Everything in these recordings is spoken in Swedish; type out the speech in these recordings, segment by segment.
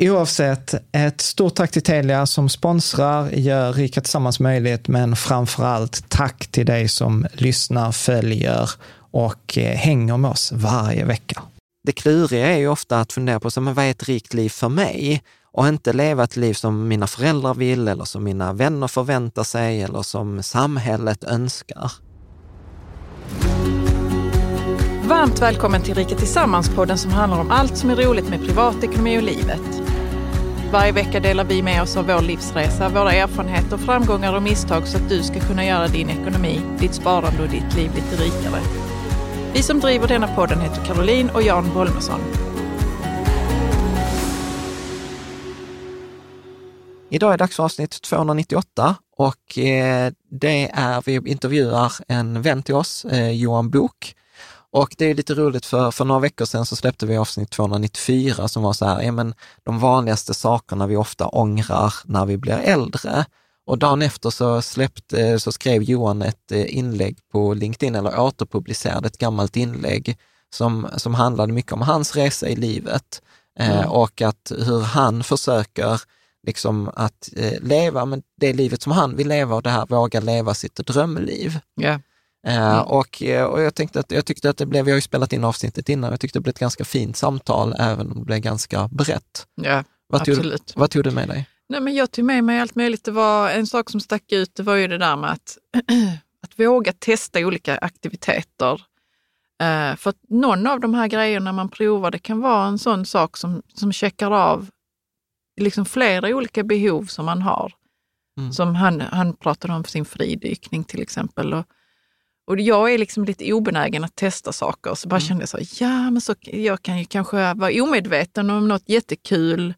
Oavsett, ett stort tack till Telia som sponsrar, gör Rika Tillsammans möjligt, men framför allt tack till dig som lyssnar, följer och eh, hänger med oss varje vecka. Det kluriga är ju ofta att fundera på, så, men vad är ett rikt liv för mig? Och inte leva ett liv som mina föräldrar vill, eller som mina vänner förväntar sig, eller som samhället önskar. Varmt välkommen till Rika Tillsammans-podden som handlar om allt som är roligt med privatekonomi och livet. Varje vecka delar vi med oss av vår livsresa, våra erfarenheter, framgångar och misstag så att du ska kunna göra din ekonomi, ditt sparande och ditt liv lite rikare. Vi som driver denna podden heter Caroline och Jan Bolmesson. Idag är det dags för avsnitt 298 och eh, det är, vi intervjuar en vän till oss, eh, Johan Bok. Och det är lite roligt för, för några veckor sedan så släppte vi avsnitt 294 som var så här, ja men de vanligaste sakerna vi ofta ångrar när vi blir äldre. Och dagen efter så, släppte, så skrev Johan ett inlägg på LinkedIn, eller återpublicerade ett gammalt inlägg som, som handlade mycket om hans resa i livet mm. eh, och att hur han försöker liksom att eh, leva men det livet som han vill leva och det här våga leva sitt drömliv. Yeah. Mm. och, och jag, tänkte att, jag tyckte att det blev, vi har ju spelat in avsnittet innan, jag tyckte det blev ett ganska fint samtal, även om det blev ganska brett. Ja, vad absolut. Tog, vad tog du med dig? Nej, men jag tog med mig allt möjligt. Det var en sak som stack ut, det var ju det där med att, att våga testa olika aktiviteter. Uh, för att någon av de här grejerna man provar, det kan vara en sån sak som, som checkar av liksom flera olika behov som man har. Mm. Som han, han pratade om sin fridykning till exempel. Och, och jag är liksom lite obenägen att testa saker. Så bara mm. kände jag så, ja men så, jag kan ju kanske vara omedveten om något jättekul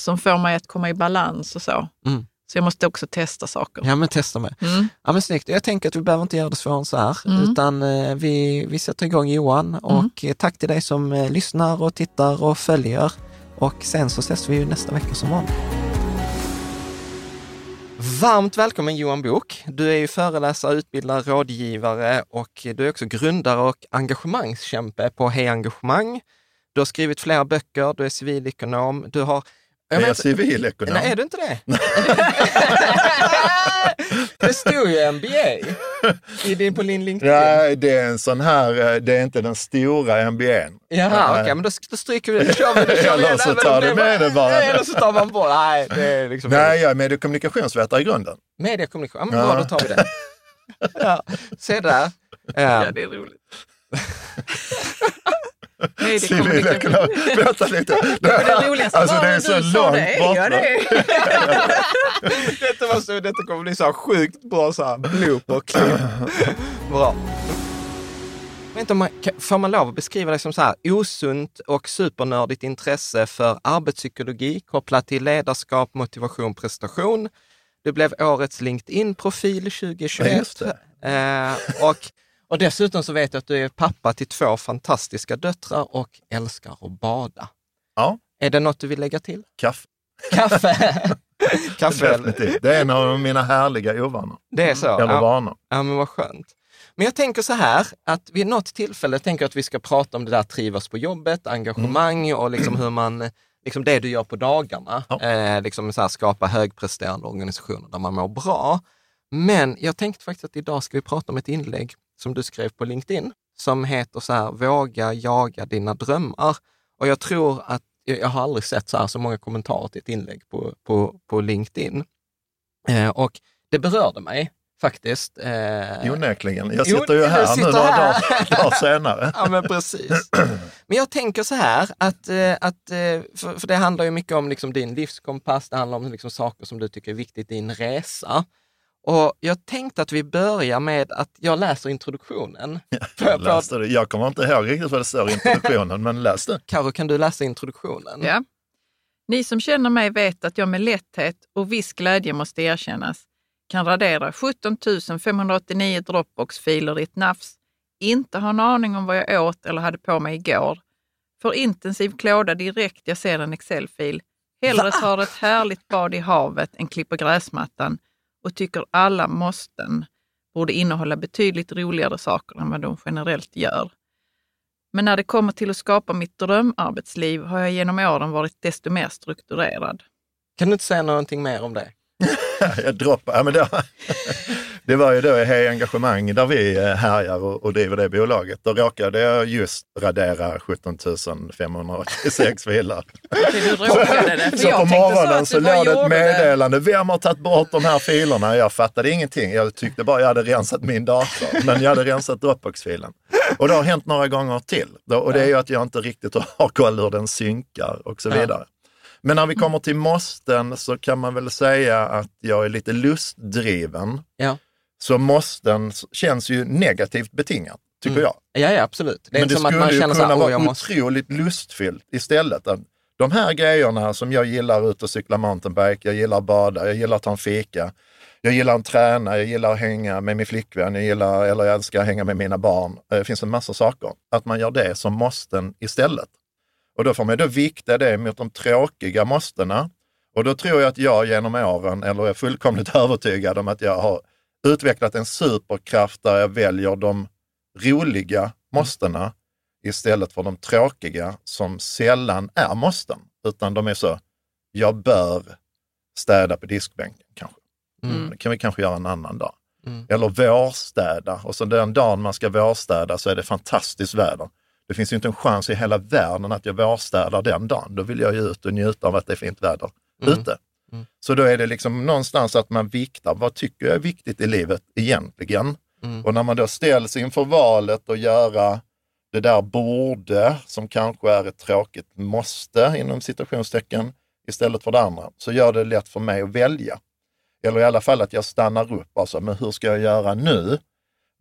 som får mig att komma i balans och så. Mm. Så jag måste också testa saker. Ja, men testa med. Mm. Ja, men snyggt. Jag tänker att vi behöver inte göra det svårare än så här, Mm. utan eh, vi, vi sätter igång Johan och eh, tack till dig som eh, lyssnar och tittar och följer. Och sen så ses vi ju nästa vecka som vanligt. Varmt välkommen Johan Bok. Du är ju föreläsare, utbildare, rådgivare och du är också grundare och engagemangskämpe på Hej Engagemang Du har skrivit flera böcker, du är civilekonom, du har... Är jag civilekonom? Nej, är du inte det? det stod ju MBA i din, på din LinkedIn. Nej, det är en sån här, eh, det är inte den stora MBAn. Jaha, okej, okay, men då, då stryker vi det. Då kör vi, då kör vi Eller så tar du med det bara. Eller så tar man bort. Nej, det är liksom... Nej, jag är medie och kommunikationsvetare i grunden. Mediekommunikation, ja, men bra, då tar vi det. ja, se där. Ja, det är roligt. Civilekonom. Vänta lite. Det, det roligaste alltså, det är så långt det. bort. Ja, det detta, var så, detta kommer bli så här sjukt bra så här blooper klipp. Bra. Inte om man, får man lov att beskriva det som så här osunt och supernördigt intresse för arbetspsykologi kopplat till ledarskap, motivation, prestation. Du blev årets LinkedIn-profil 2021. Eh, och, och dessutom så vet jag att du är pappa till två fantastiska döttrar och älskar att bada. Ja. Är det något du vill lägga till? Kaffe. Kaffe? Kaffe? Definitivt. Det är en av mina härliga ovanor. Det är så? Eller ja. vanor. Ja, men vad skönt. Men jag tänker så här, att vid något tillfälle tänker jag att vi ska prata om det där trivas på jobbet, engagemang Mm. och liksom hur man, liksom det du gör på dagarna, Ja. eh, liksom så här, skapa högpresterande organisationer där man mår bra. Men jag tänkte faktiskt att idag ska vi prata om ett inlägg som du skrev på LinkedIn som heter så här, våga jaga dina drömmar. Och jag tror att, jag har aldrig sett så här så många kommentarer till ett inlägg på, på, på LinkedIn. Eh, och det berörde mig faktiskt. Eh, Onekligen. Jag sitter ju här sitter nu några dagar, dagar senare. Ja, men precis. Men jag tänker så här, att, eh, att, eh, för, för det handlar ju mycket om liksom din livskompass, det handlar om liksom saker som du tycker är viktigt i din resa. Och jag tänkte att vi börjar med att jag läser introduktionen. För- läste det. jag kommer inte ihåg riktigt vad det står i introduktionen, men läs det. Karo, kan du läsa introduktionen? Ja. Ni som känner mig vet att jag med lätthet och viss glädje måste erkännas kan radera 17 589 Dropbox-filer i ett nafs, inte ha en aning om vad jag åt eller hade på mig igår, får intensiv klåda direkt jag ser en Excel-fil, hellre tar ett härligt bad i havet än klipper gräsmattan och tycker alla måsten borde innehålla betydligt roligare saker än vad de generellt gör. Men när det kommer till att skapa mitt drömarbetsliv har jag genom åren varit desto mer strukturerad. Kan du inte säga någonting mer om det? Jag droppar. Ja, men det, det var ju då i Hej Engagemang där vi eh, härjar och, och driver det bolaget. Då råkade jag just radera 17 586 filer. Du råkade det. för Så på morgonen så, bara låg det ett gjorde det. meddelande. Vem har tagit bort de här filerna? Jag fattade ingenting. Jag tyckte bara jag hade rensat min dator, men jag hade rensat Dropbox-filen. Och det har hänt några gånger till. Och det är ju att jag inte riktigt har koll hur den synkar och så vidare. Men när vi kommer till måsten så kan man väl säga att jag är lite lustdriven. Ja, Så måsten känns ju negativt betingat, tycker jag. ja, ja absolut. Det är Men det som att skulle man ju känner så kunna vara måste... otroligt lustfyllt istället. Att De här grejerna som jag gillar ut och cykla mountainbike, jag gillar att bada, jag gillar att ta en fika, jag gillar att träna, jag gillar att hänga med min flickvän, jag gillar, eller jag älskar att hänga med mina barn. Eh, Det finns en massa saker. Att man gör det som måsten istället. Och då får man då vikta det mot de tråkiga måstena. Och då tror jag att jag genom åren, eller är fullkomligt övertygad om att jag har utvecklat en superkraft där jag väljer de roliga måstena istället för de tråkiga som sällan är måsten, utan de är så, jag bör städa på diskbänken kanske. Mm. Det kan vi kanske göra en annan dag. Mm. Eller vårstäda, och så den dagen man ska vårstäda så är det fantastiskt väder. Det finns ju inte en chans i hela världen att jag vårstädar den dagen. Då vill jag ju ut och njuta av att det är fint väder Mm. ute. Mm. Så då är det liksom någonstans att man viktar, vad tycker jag är viktigt i livet egentligen? Mm. Och när man då ställs inför valet att göra det där borde, som kanske är ett tråkigt måste inom citationstecken, istället för det andra, så gör det lätt för mig att välja. Eller i alla fall att jag stannar upp, alltså, men hur ska jag göra nu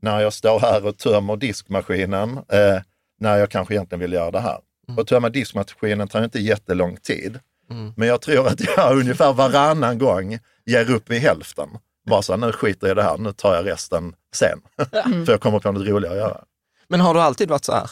när jag står här och tömmer diskmaskinen, eh, när jag kanske egentligen vill göra det här. Och tömma diskmaskinen tar inte jättelång tid, Mm. men jag tror att jag ungefär varannan gång ger upp vid hälften. Bara så här, nu skiter jag i det här, nu tar jag resten sen. För jag kommer på något roligare att göra. Men har du alltid varit så här?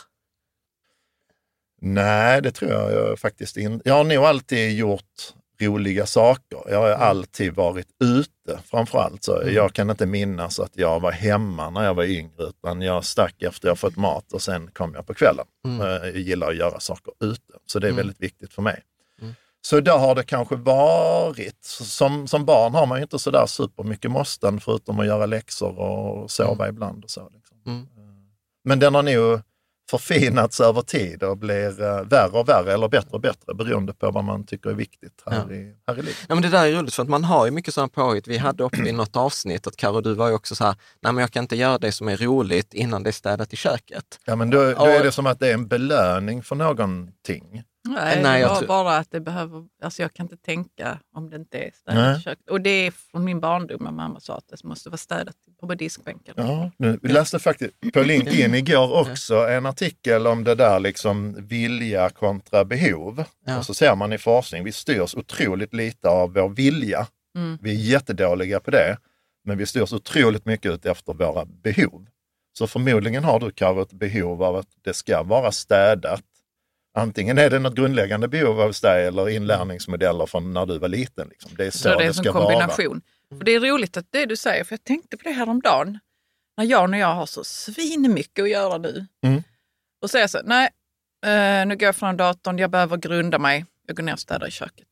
Nej, det tror jag, jag faktiskt inte. Jag har nog alltid gjort roliga saker. Jag har alltid varit ute framförallt. Så Jag kan inte minnas att jag var hemma när jag var yngre, utan jag stack efter jag fått mat och sen kom jag på kvällen. Eh, Jag gillar att göra saker ute, så det är väldigt viktigt för mig. Så där har det kanske varit. Som, som barn har man ju inte sådär supermycket måsten förutom att göra läxor och sova ibland. Och så, liksom. Mm. Men den har nog förfinats över tid och blir eh, värre och värre eller bättre och bättre beroende på vad man tycker är viktigt här, Ja. i, här i livet. Ja, men det där är roligt för att man har ju mycket sådana påhitt. Vi hade uppe i något avsnitt att Karo, du var ju också så här, nej men jag kan inte göra det som är roligt innan det är städat i köket. Ja, men då, då är det som att det är en belöning för någonting. Nej, Nej, jag tror- bara att det behöver, alltså jag kan inte tänka om det inte är städat i köket. Och det är från min barndom när mamma sa att det måste vara städat på diskbänken. Ja, nu, vi läste faktiskt på LinkedIn igår också en artikel om det där liksom vilja kontra behov. Ja. Och så ser man i forskning, vi styrs otroligt lite av vår vilja. Mm. Vi är jättedåliga på det, men vi styrs otroligt mycket ut efter våra behov. Så förmodligen har du Karo ett behov av att det ska vara städat. Antingen är det något grundläggande behov av dig eller inlärningsmodeller från när du var liten. Liksom. Det är så Så det är det ska sån vara. kombination. För det är roligt att det du säger, för jag tänkte på det här om dagen när jag och jag har så svin mycket att göra nu. Mm. Och säger så, nej, eh, nu går jag från datorn, jag behöver grunda mig, jag går ner och städar i köket.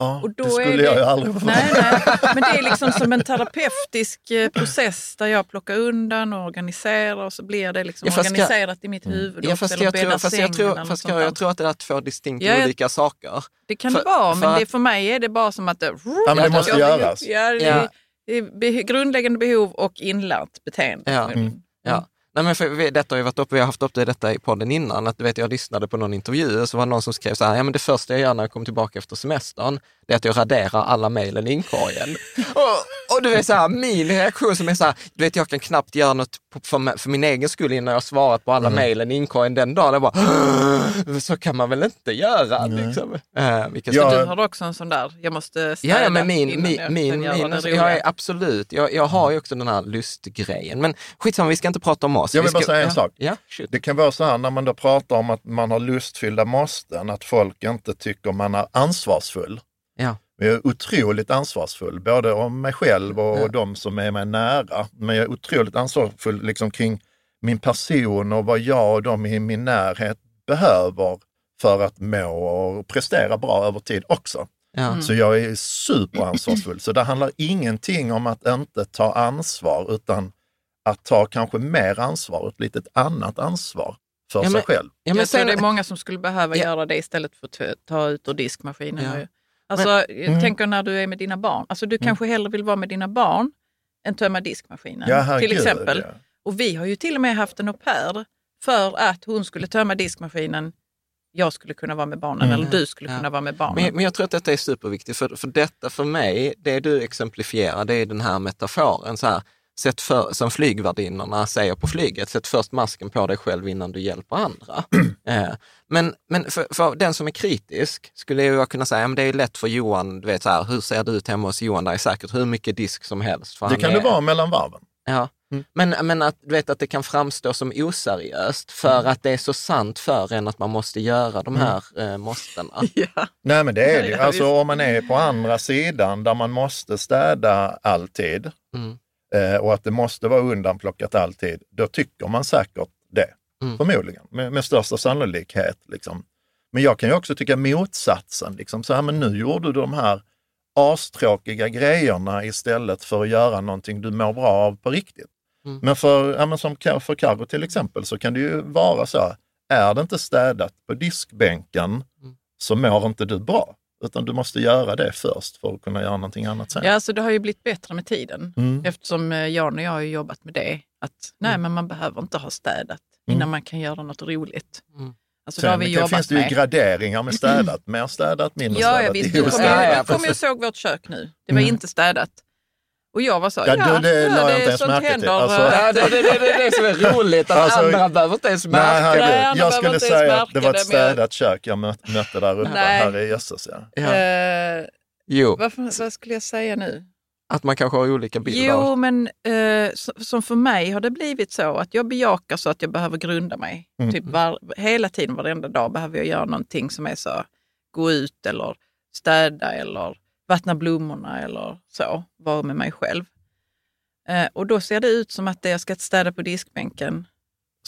Ja, Och då det skulle är det- jag ju aldrig få Nej, nej, men det är liksom som en terapeutisk eh, process där jag plockar undan och organiserar och så blir det liksom Ja, organiserat i mitt huvud Ja, fast jag tror, fast jag tror, fast jag, jag tror att det är två distinkt Ja, jag- olika saker. Det kan för- det vara, för men det, för mig är det bara som att det, Ja, men det måste jag- göras. Ja, det, det är be- grundläggande behov och inlärt beteende. Ja. Mm. Ja. Nej, men för vi, detta har ju varit uppe, vi har haft upp det detta i podden innan, att du vet, jag lyssnade på någon intervju och så var det någon som skrev så här, ja men det första jag gör när jag kommer tillbaka efter semestern, det är att jag raderar alla mejlen i inkorgen. och, och du vet så här, min reaktion som är så här, du vet jag kan knappt göra något för, för min egen skull innan jag har svarat på alla mejlen i inkorgen den dagen. Jag bara, så kan man väl inte göra liksom. Uh, vilket Ja. Du har också en sån där, jag måste städa Ja, ja, men min, innan min, jag min, min alltså, jag är absolut, jag, jag har ju också den här lustgrejen. Men skitsamma, vi ska inte prata om oss. Jag Vi vill bara ska, säga en ja, sak. Ja. Det kan vara så här när man då pratar om att man har lustfyllda måsten, att folk inte tycker man är ansvarsfull. Ja. Jag är otroligt ansvarsfull, både om mig själv och Ja. de som är mig nära. Men jag är otroligt ansvarsfull liksom kring min person och vad jag och de i min närhet behöver för att må och prestera bra över tid också. Ja. Så jag är superansvarsfull. Så det handlar ingenting om att inte ta ansvar, utan att ta kanske mer ansvar, ett litet annat ansvar för Ja, sig men- själv. Ja, men jag tror sen, det är många som skulle behöva Ja. göra det istället för att ta- ta ut ur diskmaskinen. Alltså, jag Mm. tänker när du är med dina barn. Alltså, du kanske hellre vill vara med dina barn än tömma diskmaskinen. Ja, herregud, till exempel. ja. Och vi har ju till och med haft en au pair för att hon skulle tömma diskmaskinen. Jag skulle kunna vara med barnen Mm. eller du skulle Ja. kunna vara med barnen. men, men jag tror att detta är superviktigt, för, för detta för mig, det du exemplifierar, det är den här metaforen. Så här, sätt för, som flygvärdinnorna säger på flyget, sätt först masken på dig själv innan du hjälper andra. eh, men men för, för den som är kritisk skulle jag kunna säga, men det är lätt för Johan, du vet så här, hur ser det ut hemma hos Johan? Det är säkert hur mycket disk som helst. Det kan är, det vara mellan varven. Ja. Mm. Men, men att, du vet, att det kan framstå som oseriöst för Mm. att det är så sant för en att man måste göra de här eh, måstena. ja. Nej men det är det ju. Alltså om man är på andra sidan där man måste städa alltid Mm. Eh, och att det måste vara undanplockat alltid, då tycker man säkert det. Mm. Förmodligen, med, med största sannolikhet. Liksom. Men jag kan ju också tycka motsatsen. Liksom. Så här, men nu gjorde du de här astråkiga grejerna istället för att göra någonting du mår bra av på riktigt. Mm. Men för, ja, men som för Carro till exempel så kan det ju vara så, är det inte städat på diskbänken Mm. så mår inte du bra. Utan du måste göra det först för att kunna göra någonting annat sen. Ja, alltså det har ju blivit bättre med tiden. Mm. Eftersom eh, Jan och jag har ju jobbat med det. Att nej, men man behöver inte ha städat innan Mm. man kan göra något roligt. Mm. Alltså, det har Sen jobbat finns det ju med. graderingar med städat. Mer städat, mindre Ja, jag städat. Ja, ju, ja, du kom ju och såg vårt kök nu. Det var Mm. inte städat. Och jag var så, Ja, ja, du, det ja, la jag inte ens sånt märke till. händer. Alltså- Ja, det, det, det, det är det som är roligt, att Alltså, andra behöver inte ens Nej, märka Nej, herregud. han Jag skulle säga att det var ett det, städat kök jag mö- mötte där uppe. Nej. Herrejösses ja. Ja. eh, Jo, vad, vad skulle jag säga nu? att man kanske har olika bilder. Jo, men så- som för mig har det blivit så att jag bejakar så att jag behöver grunda mig. Mm. Typ var, hela tiden, varenda dag behöver jag göra någonting som är så, gå ut eller städa eller vattna blommorna eller så, vara med mig själv. Eh, och då ser det ut som att det jag ska städa på diskbänken,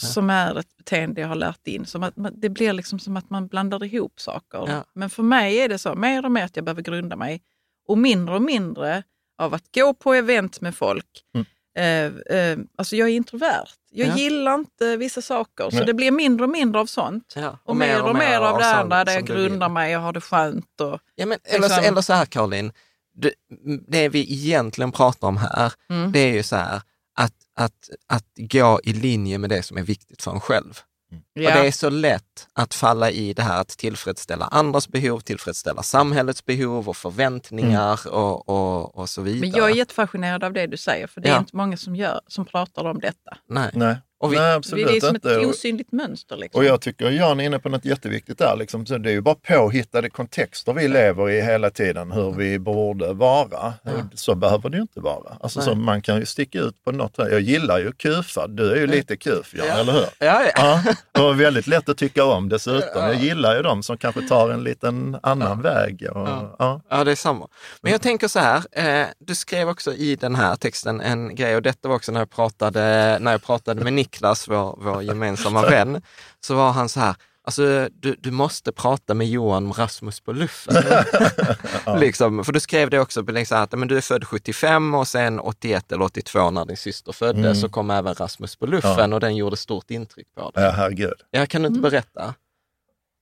Ja. som är ett beteende jag har lärt in. Som att man, det blir liksom som att man blandar ihop saker. Ja. Men för mig är det så, mer och mer att jag behöver grunda mig och mindre och mindre av att gå på event med folk. Mm. Eh, eh, alltså jag är introvert. Jag Ja. gillar inte vissa saker, så Nej. det blir mindre och mindre av sånt. Ja, Och, mer och mer av det andra där jag grundar mig och har det skönt. Och, Ja, men, eller, så, Liksom- eller så här Caroline, det, det vi egentligen pratar om här, Mm. det är ju så här att, att, att gå i linje med det som är viktigt för en själv. Och det är så lätt att falla i det här att tillfredsställa andras behov, tillfredsställa samhällets behov och förväntningar och, och, och så vidare. Men jag är jättefascinerad av det du säger, för det är Ja. inte många som, gör, som pratar om detta. Nej. Nej, Och vi- Nej Det absolut är som inte. ett osynligt mönster. Liksom. Och jag tycker Jan är inne på något jätteviktigt där. Liksom. Så det är ju bara påhittade kontexter vi lever i hela tiden, hur vi borde vara. Så behöver det ju inte vara. Alltså, så man kan ju sticka ut på något. Jag gillar ju kufad. Du är ju lite kuf, Jan, Ja. eller hur? Ja, ja. Ja, och väldigt lätt att tycka om dessutom. Jag gillar ju de som kanske tar en liten annan väg. Och, Ja. ja. Ja, det är samma. Men jag tänker så här, eh, du skrev också i den här texten en grej och detta var också när jag pratade, när jag pratade med Niklas, vår, vår gemensamma vän, så var han så här, alltså du, du måste prata med Johan om Rasmus på luffen. liksom, för du skrev det också, liksom, att men du är född 75 och sen 81 eller 82 när din syster föddes Mm. så kom även Rasmus på luffen och den gjorde stort intryck på dig. ja, herregud. Jag kan du inte berätta?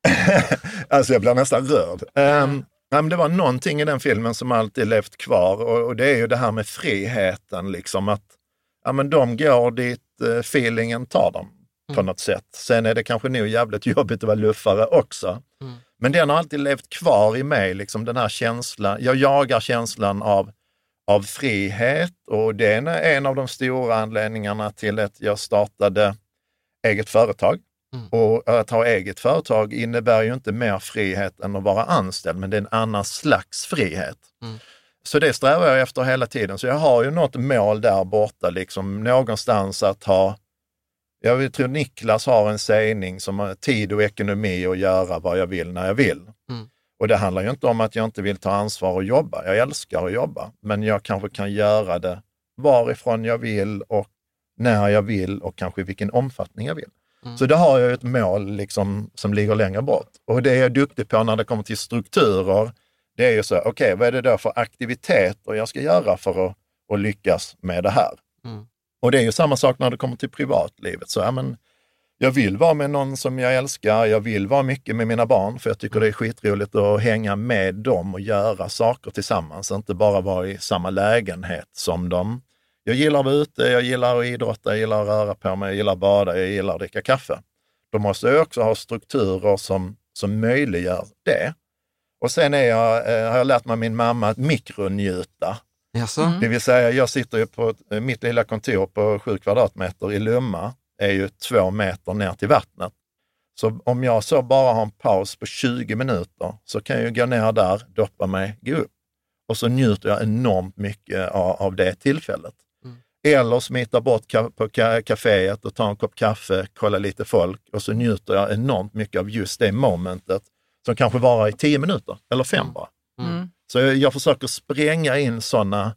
Alltså jag blir nästan rörd. Um, ja, men det var någonting i den filmen som alltid levt kvar och, och det är ju det här med friheten. Liksom att ja, men de går dit feelingen tar dem på något sätt. Sen är det kanske nog jävligt jobbigt att vara luffare också. Mm. Men den har alltid levt kvar i mig, liksom den här känslan. Jag jagar känslan av, av frihet och det är en av de stora anledningarna till att jag startade eget företag. Och att ha eget företag innebär ju inte mer frihet än att vara anställd, men det är en annan slags frihet. Mm. Så det strävar jag efter hela tiden. Så jag har ju något mål där borta, liksom någonstans att ha jag tror Niklas har en sägning som har tid och ekonomi att göra vad jag vill när jag vill. Mm. Och det handlar ju inte om att jag inte vill ta ansvar och jobba. Jag älskar att jobba, men jag kanske kan göra det varifrån jag vill och när jag vill och kanske i vilken omfattning jag vill. Så där har jag ett mål liksom, som ligger längre bort. Och det är jag duktig på när det kommer till strukturer. Det är ju så, okej, vad är det då för aktiviteter jag ska göra för att, att lyckas med det här? Mm. Och det är ju samma sak när det kommer till privatlivet. Så, ja, men, jag vill vara med någon som jag älskar, jag vill vara mycket med mina barn för jag tycker det är skitroligt att hänga med dem och göra saker tillsammans, inte bara vara i samma lägenhet som dem. Jag gillar att vara ute, jag gillar att idrotta, jag gillar att röra på mig, jag gillar att bada, jag gillar att dricka kaffe. Då måste jag också ha strukturer som, som möjliggör det. Och sen är jag, eh, har jag lärt mig min mamma att mikronjuta. Jaså? Det vill säga, jag sitter ju på eh, mitt lilla kontor på sju kvadratmeter i Lumma, är ju två meter ner till vattnet. Så om jag så bara har en paus på 20 minuter så kan jag gå ner där, doppa mig, gå upp. Och så njuter jag enormt mycket av, av det tillfället. Eller smita bort ka- på ka- kaféet och ta en kopp kaffe, kolla lite folk och så njuter jag enormt mycket av just det momentet som kanske varar i 10 minuter eller fem bara. Mm. Så jag, jag försöker spränga in sådana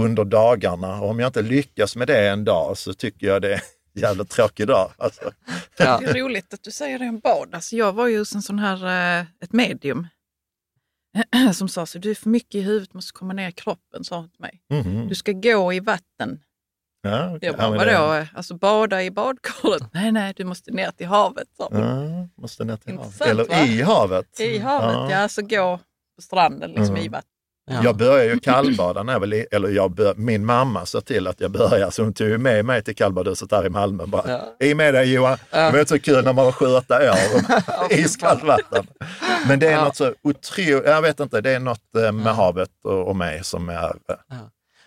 under dagarna och om jag inte lyckas med det en dag så tycker jag det är en jävligt tråkig dag. Alltså. Ja. Det är roligt att du säger det om bad. Alltså jag var ju hos en sån här, eh, ett medium som sa så du är för mycket i huvudet, måste komma ner i kroppen, sa hon till mig. Mhm. Du ska gå i vatten. Ja, okej. Jag bara, Ja, vadå? Alltså bada i badkaret? Nej, nej, du måste ner till havet. Hon. Ja, måste ner till havet. Eller va? i havet. I havet, ja. Alltså gå på stranden liksom i vatten. Ja. Jag började ju kallbada när jag var li- eller jag bör, min mamma sa till att jag började, så hon tog med mig till kallbadhuset där i Malmö. Bara, Ja. I med dig Johan, det var så kul när man var sju, åtta år och iskallt vatten. Men det är Ja. något så otroligt, jag vet inte, det är något eh, med havet och, och mig som är eh,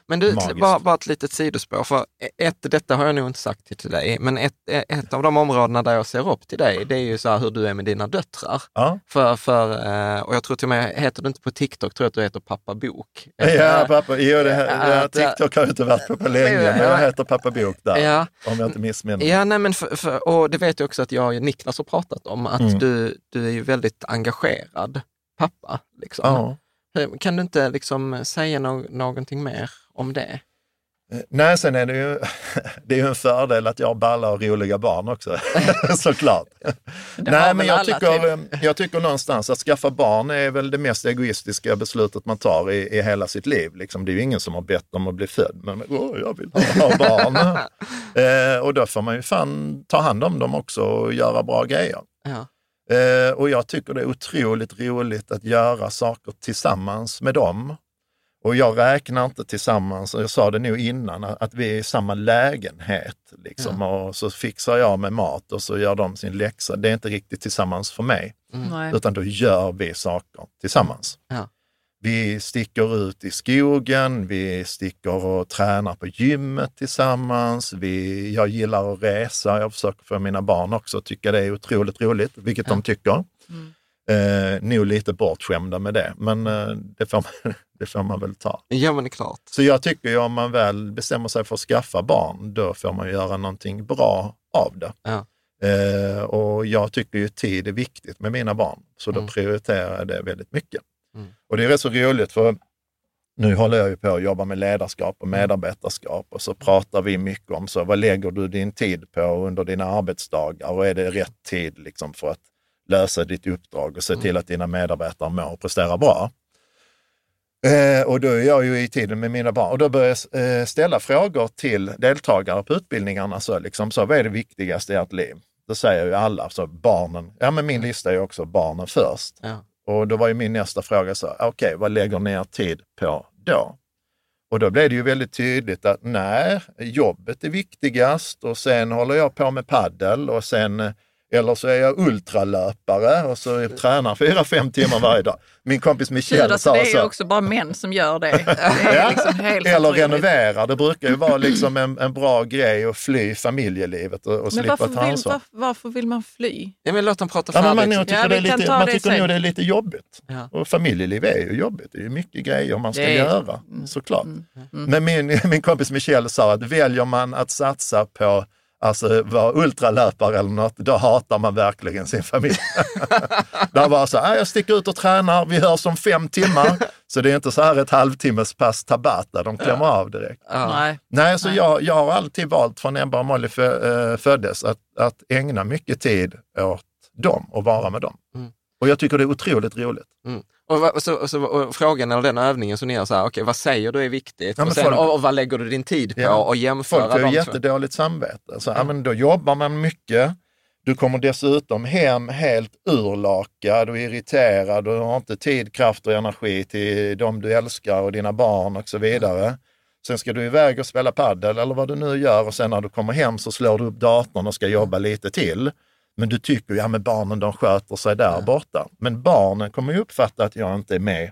Men du, bara, bara ett litet sidospår. För ett, detta har jag nog inte sagt till dig, men ett, ett av de områdena där jag ser upp till dig, det är ju så här hur du är med dina döttrar. Ja. För, för, eh, och jag tror till och med, heter du inte på TikTok, tror jag att du heter Pappa Bok. Ja, Eh, pappa, jo, det, här- Ja, ja, TikTok har inte varit på på länge, men jag heter pappa Bok där, Ja. om jag inte missminner Ja, nej, men för, för, och det vet jag också att jag och Niklas har pratat om, att Mm. du, du är ju väldigt engagerad pappa. Liksom. Ja. Kan du inte liksom säga no någonting mer om det? Eh, Nej, sen är det ju, det är ju en fördel att jag har balla och roliga barn också, såklart. Nej, men jag tycker, jag tycker någonstans att skaffa barn är väl det mest egoistiska beslutet man tar i, i hela sitt liv. Liksom, det är ju ingen som har bett om att bli född, men åh, jag vill ha barn. eh, och då får man ju fan ta hand om dem också och göra bra grejer. Ja. Eh, och jag tycker det är otroligt roligt att göra saker tillsammans med dem. Och jag räknar inte tillsammans, jag sa det nog innan, att vi är i samma lägenhet. Liksom, Och så fixar jag med mat och så gör de sin läxa. Det är inte riktigt tillsammans för mig, Nej. utan då gör vi saker tillsammans. Ja. Vi sticker ut i skogen, vi sticker och tränar på gymmet tillsammans. Vi, jag gillar att resa, jag försöker få mina barn också att tycka det är otroligt roligt, vilket de tycker. Eh, nog lite bortskämda med det, men eh, det, får man, det får man väl ta. ja, men det är klart. Så jag tycker ju om man väl bestämmer sig för att skaffa barn, då får man göra någonting bra av det. Ja. Eh, och jag tycker ju tid är viktigt med mina barn, så då Mm. prioriterar jag det väldigt mycket. Mm. Och det är rätt så roligt, för nu håller jag ju på att jobba med ledarskap Mm. och medarbetarskap och så pratar vi mycket om så vad lägger du din tid på under dina arbetsdagar och är det rätt tid liksom för att lösa ditt uppdrag och se Mm. till att dina medarbetare mår och presterar bra. Eh, och då är jag ju i tiden med mina barn och då börjar jag eh, ställa frågor till deltagare på utbildningarna. Så liksom, så, vad är det viktigaste i ert liv? Då säger ju alla, så barnen, ja men min lista är ju också barnen först. Ja. Och då var ju min nästa fråga så, okej, vad lägger ni er tid på då? Och då blev det ju väldigt tydligt att nej, jobbet är viktigast och sen håller jag på med paddel och sen eh, eller så är jag ultralöpare och så tränar fyra, fem timmar varje dag. Min kompis Gud, Michelle alltså, sa det är ju så. också bara män som gör det. Det är Ja. liksom helt Eller otroligt. renovera. Det brukar ju vara liksom en, en bra grej att fly familjelivet och, och slippa varför ta vill, ansvar. varför, varför vill man fly? Ja, men låt dem prata Ja, färdigt. man, jag tycker Ja, det lite, man det tycker sen. nog det är lite jobbigt. Ja. Och familjeliv är ju jobbigt. Det är ju mycket grejer man ska är- göra, Mm. såklart. Mm. Men min, min kompis Michelle sa att väljer man att satsa på Alltså vara ultralöpare eller något, då hatar man verkligen sin familj. Där var så här, jag sticker ut och tränar, vi hörs om fem timmar. Så det är inte så här ett halvtimmes pass tabata, de klämmer av direkt. Ja. Nej. Nej, så Nej. jag, jag har alltid valt från Ebba och Molly eh, föddes att, att ägna mycket tid åt dem och vara med dem. Mm. Och jag tycker det är otroligt roligt. Och, så, och så, och frågan eller den övningen som ni gör, så här, okej, vad säger du är viktigt? Ja, och, sen, folk- och, vad lägger du din tid på? Ja. Och jämföra Folk har ju de två. jättedåligt samvete. Så, ja. men då jobbar man mycket. Du kommer dessutom hem helt urlakad och irriterad och har inte tid, kraft och energi till de du älskar och dina barn och så vidare. Sen ska du iväg och spela paddel eller vad du nu gör och sen när du kommer hem så slår du upp datorn och ska jobba lite till. Men du tycker, ja men barnen de sköter sig där borta. Men barnen kommer ju uppfatta att jag inte är med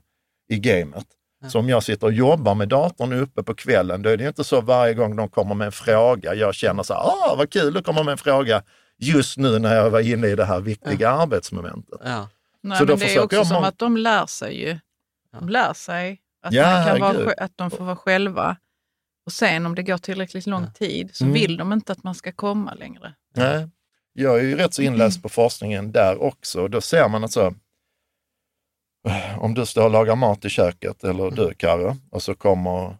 i gamet. Så om jag sitter och jobbar med datorn uppe på kvällen, då är det inte så varje gång de kommer med en fråga, jag känner så här, ah vad kul, att komma med en fråga just nu när jag var inne i det här viktiga arbetsmomentet. Ja. Nej, Så då men det är också jag som att de lär sig ju. De lär sig att, Ja, man kan vara, att de får vara själva. Och sen om det går tillräckligt lång tid så Mm. vill de inte att man ska komma längre. Nej. Jag är ju rätt så inläst på forskningen där också. Då ser man att så, om du står och lagar mat i köket, eller du Karo, och så kommer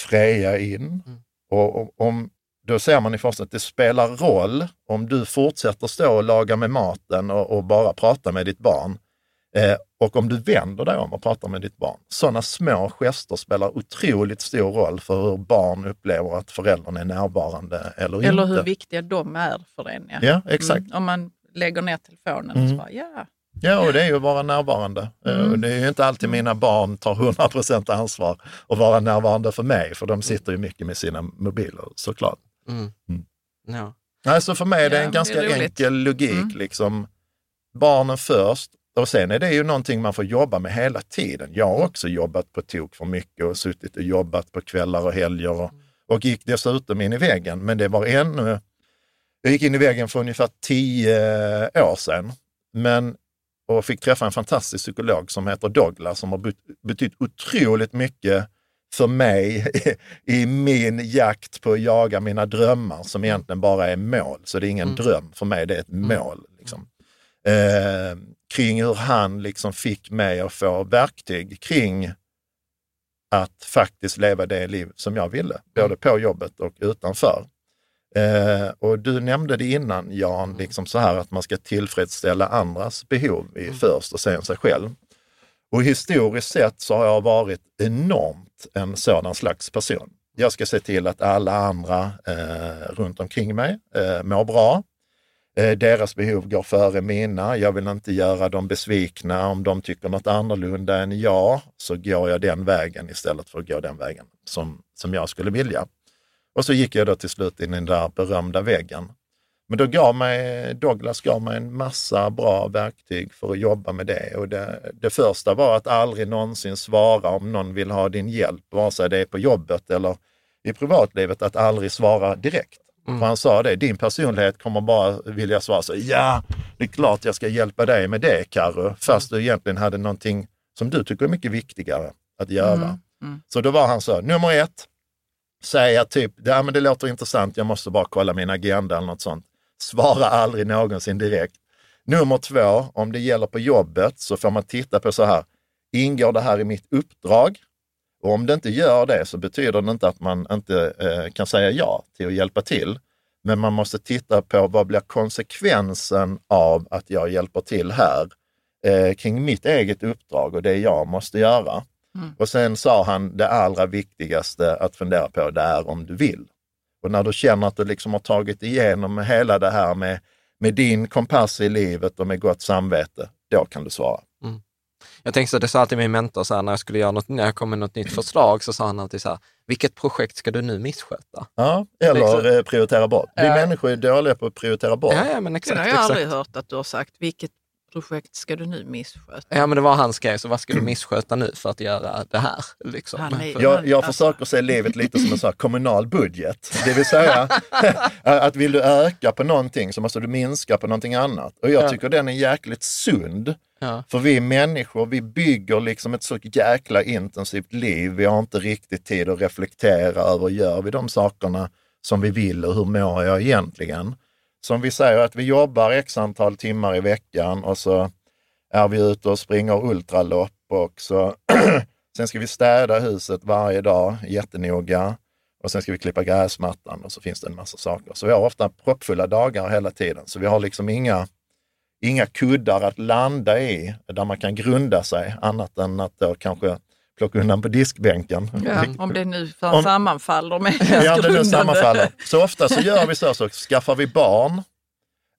Freja in. Och, och, om, då ser man i forskningen att det spelar roll om du fortsätter stå och laga med maten och, och bara prata med ditt barn. Eh, och om du vänder dig om och pratar med ditt barn. Sådana små gester spelar otroligt stor roll för hur barn upplever att föräldern är närvarande eller, Eller inte. hur viktiga de är för en. Ja, Ja, exakt. Mm. Om man lägger ner telefonen och Mm. så bara, ja. Ja, och det är ju att vara närvarande. Eh, Mm. Och det är ju inte alltid mina barn tar 100% ansvar och vara närvarande för mig, för de sitter ju mycket med sina mobiler såklart. Mm. Mm. Ja. Nej, så för mig är det Ja, en det ganska roligt. enkel logik. Mm. Liksom, barnen först och sen är det ju någonting man får jobba med hela tiden. Jag har också jobbat på tok för mycket och suttit och jobbat på kvällar och helger och, och gick dessutom in i väggen. Men det var ännu... Jag gick in i väggen för ungefär tio år sedan. Men och fick träffa en fantastisk psykolog som heter Douglas som har bet- betytt otroligt mycket för mig i, min jakt på att jaga mina drömmar som egentligen bara är mål. Så det är ingen Mm. dröm för mig, det är ett mål. Liksom. Eh, kring hur han liksom fick mig att få verktyg kring att faktiskt leva det liv som jag ville, både på jobbet och utanför. Eh, och du nämnde det innan Jan, liksom så här att man ska tillfredsställa andras behov i först och sen sig själv. Och historiskt sett så har jag varit enormt en sådan slags person. Jag ska se till att alla andra eh, runt omkring mig eh, mår bra. Eh, deras behov går före mina. Jag vill inte göra dem besvikna. Om de tycker något annorlunda än jag så går jag den vägen istället för att gå den vägen som, som jag skulle vilja. Och så gick jag då till slut in i den där berömda väggen. Men då gav mig, Douglas gav mig en massa bra verktyg för att jobba med det. Och det, det första var att aldrig någonsin svara om någon vill ha din hjälp, vare sig det är på jobbet eller i privatlivet, att aldrig svara direkt. Mm. För han sa det, din personlighet kommer bara vilja svara så, ja, det är klart jag ska hjälpa dig med det Karo, fast du egentligen hade någonting som du tycker är mycket viktigare att göra. Mm, mm. Så då var han så, nummer ett, säga typ, ja men det låter intressant, jag måste bara kolla min agenda eller något sånt. Svara aldrig någonsin direkt. Nummer två, om det gäller på jobbet så får man titta på så här, ingår det här i mitt uppdrag? Och om det inte gör det så betyder det inte att man inte eh, kan säga ja till att hjälpa till. Men man måste titta på vad blir konsekvensen av att jag hjälper till här eh, kring mitt eget uppdrag och det jag måste göra. Mm. Och sen sa han det allra viktigaste att fundera på, det är om du vill. Och när du känner att du liksom har tagit igenom hela det här med, med din kompass i livet och med gott samvete, då kan du svara. Jag tänkte så, det sa alltid min mentor så här, när jag skulle göra något, när jag kom med något nytt förslag så sa han alltid så här, vilket projekt ska du nu missköta? Ja, eller Liksom. eh, prioritera bort. Vi Ja. människor är dåliga på att prioritera bort. Ja, ja men Det exakt. har jag exakt. aldrig hört att du har sagt. Vilket projekt ska du nu missköta? Ja, men det var han skrev, så vad ska du missköta nu för att göra det här? Liksom. Är- Jag, jag Alltså- försöker se livet lite som en sån här kommunal budget. Det vill säga att vill du öka på någonting så måste du minska på någonting annat. Och jag Ja. tycker den är jäkligt sund. Ja. För vi människor, vi bygger liksom ett så jäkla intensivt liv. Vi har inte riktigt tid att reflektera över, gör vi de sakerna som vi vill och hur mår jag egentligen? Som vi säger att vi jobbar x antal timmar i veckan och så är vi ute och springer ultralopp och så sen ska vi städa huset varje dag jättenoga och sen ska vi klippa gräsmattan och så finns det en massa saker. Så vi har ofta proppfulla dagar hela tiden. Så vi har liksom inga, inga kuddar att landa i där man kan grunda sig annat än att då kanske plocka undan på diskbänken. Ja, om det nu för Om- sammanfaller med Ja, det nu sammanfaller. Så ofta så gör vi så, så skaffar vi barn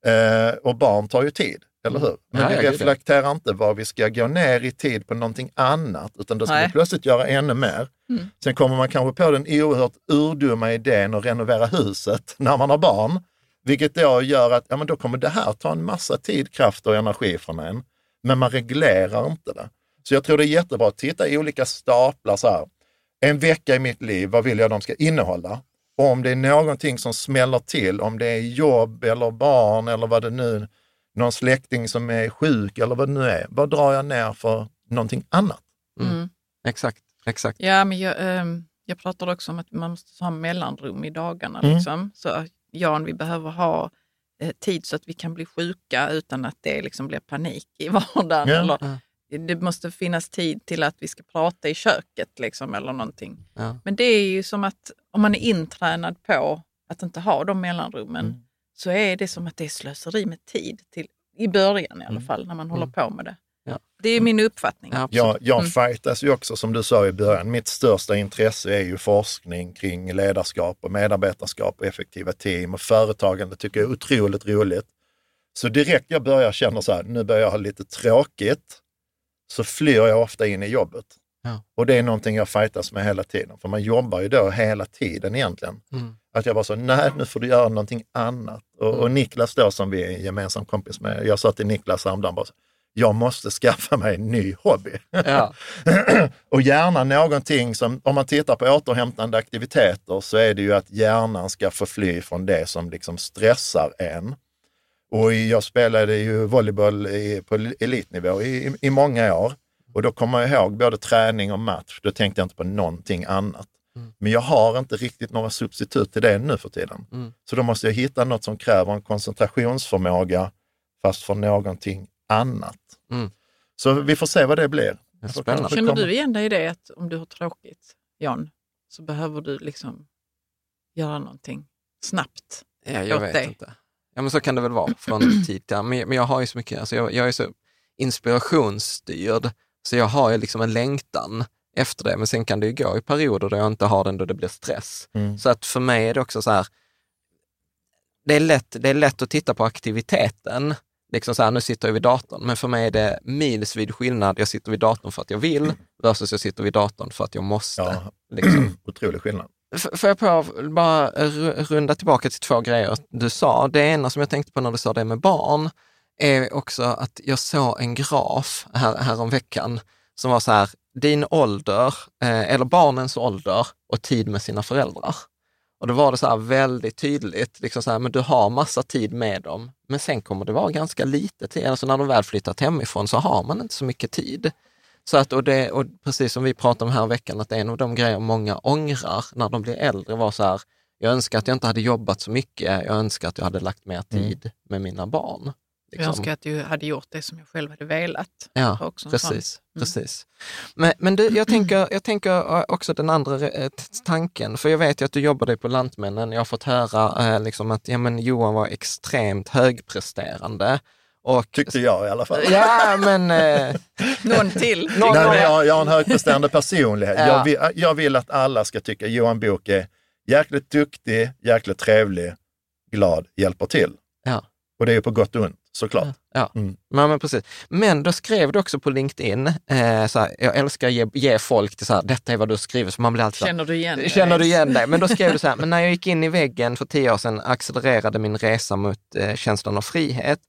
eh, och barn tar ju tid, eller hur? Men Ja, vi reflekterar inte vad vi ska gå ner i tid på någonting annat, utan då ska Nej. vi plötsligt göra ännu mer. Mm. Sen kommer man kanske på den oerhört urdumma idén att renovera huset när man har barn, vilket då gör att ja, men då kommer det här ta en massa tid, kraft och energi från en. Men man reglerar inte det. Så jag tror det är jättebra att titta i olika staplar så här. En vecka i mitt liv, vad vill jag de ska innehålla? Och om det är någonting som smäller till, om det är jobb eller barn eller vad det nu någon släkting som är sjuk eller vad det nu är, vad drar jag ner för någonting annat? Mm. Exakt, exakt. Ja, men jag, ehm, jag pratade också om att man måste ha mellanrum i dagarna. Mm. Liksom. Så Jan, vi behöver ha eh, tid så att vi kan bli sjuka utan att det liksom blir panik i vardagen. Ja. Eller, det måste finnas tid till att vi ska prata i köket liksom, eller någonting. Ja. Men det är ju som att om man är intränad på att inte ha de mellanrummen Mm. så är det som att det är slöseri med tid, till, i början i alla Mm. fall, när man håller på med det. Ja. Det är min uppfattning. Ja. Jag, jag Mm. fightas ju också, som du sa i början, mitt största intresse är ju forskning kring ledarskap och medarbetarskap och effektiva team och företagande tycker jag är otroligt roligt. Så direkt jag börjar känna så här, nu börjar jag ha lite tråkigt, så flyr jag ofta in i jobbet. Ja. Och det är någonting jag fightas med hela tiden, för man jobbar ju då hela tiden egentligen. Mm. Att jag bara så, nej nu får du göra någonting annat. Och, och Niklas då som vi är gemensam kompis med, jag sa till Niklas häromdagen bara, så, jag måste skaffa mig en ny hobby. Ja. och gärna någonting som, om man tittar på återhämtande aktiviteter så är det ju att hjärnan ska få fly från det som liksom stressar en. Och jag spelade ju volleyboll i, på elitnivå i, i många år. Och då kommer jag ihåg både träning och match, då tänkte jag inte på någonting annat. Mm. Men jag har inte riktigt några substitut till det nu för tiden. Mm. Så då måste jag hitta något som kräver en koncentrationsförmåga, fast för någonting annat. Mm. Så vi får se vad det blir. Spännande. kanske Känner du igen dig i det att om du har tråkigt, Jan, så behöver du liksom göra någonting snabbt? Ja, jag åt vet dig? inte. Ja, men så kan det väl vara från tid till annan. Men, men jag har ju så mycket, alltså jag, jag är så inspirationsstyrd, så jag har ju liksom en längtan efter det. Men sen kan det ju gå i perioder då jag inte har den, då det blir stress. Mm. Så att för mig är det också så här, det är lätt, det är lätt att titta på aktiviteten. Liksom så här, nu sitter jag vid datorn, men för mig är det milsvid skillnad. Jag sitter vid datorn för att jag vill versus jag sitter vid datorn för att jag måste. Ja, Liksom. otrolig skillnad. F- Får jag på bara ru- runda tillbaka till två grejer du sa. Det ena som jag tänkte på när du sa det med barn är också att jag såg en graf här, här om veckan som var så här, din ålder, eh, eller barnens ålder och tid med sina föräldrar. Och då var det så här väldigt tydligt, liksom så här, men du har massa tid med dem, men sen kommer det vara ganska lite tid. Alltså när de väl flyttat hemifrån så har man inte så mycket tid. Så att, och, det, och precis som vi pratade om här veckan, att en av de grejer många ångrar när de blir äldre var så här, jag önskar att jag inte hade jobbat så mycket, jag önskar att jag hade lagt mer tid med mina barn. Jag Liksom. önskar att du hade gjort det som jag själv hade velat. Ja, också en sån. precis. precis. Men, men du, jag, tänker, jag tänker eh, också den andra eh, tanken, för jag vet ju att du jobbade på Lantmännen. Jag har fått höra eh, liksom att ja, men Johan var extremt högpresterande. Och, Tyckte jag i alla fall. Ja, men... Eh, Någon till. Någon- Nej, men jag, jag har en högpresterande personlighet. Ja. Jag, vill, jag vill att alla ska tycka Johan Book är jäkligt duktig, jäkligt trevlig, glad, hjälper till. ja. Och det är ju på gott och ont, såklart. Ja, Mm. men, men precis. Men då skrev du också på LinkedIn, eh, så här, jag älskar att ge, ge folk till så här, detta är vad du skriver, så man blir alltid Känner du igen dig? Känner du igen dig? Men då skrev du så här, men när jag gick in i väggen för tio år sedan accelererade min resa mot eh, känslan av frihet.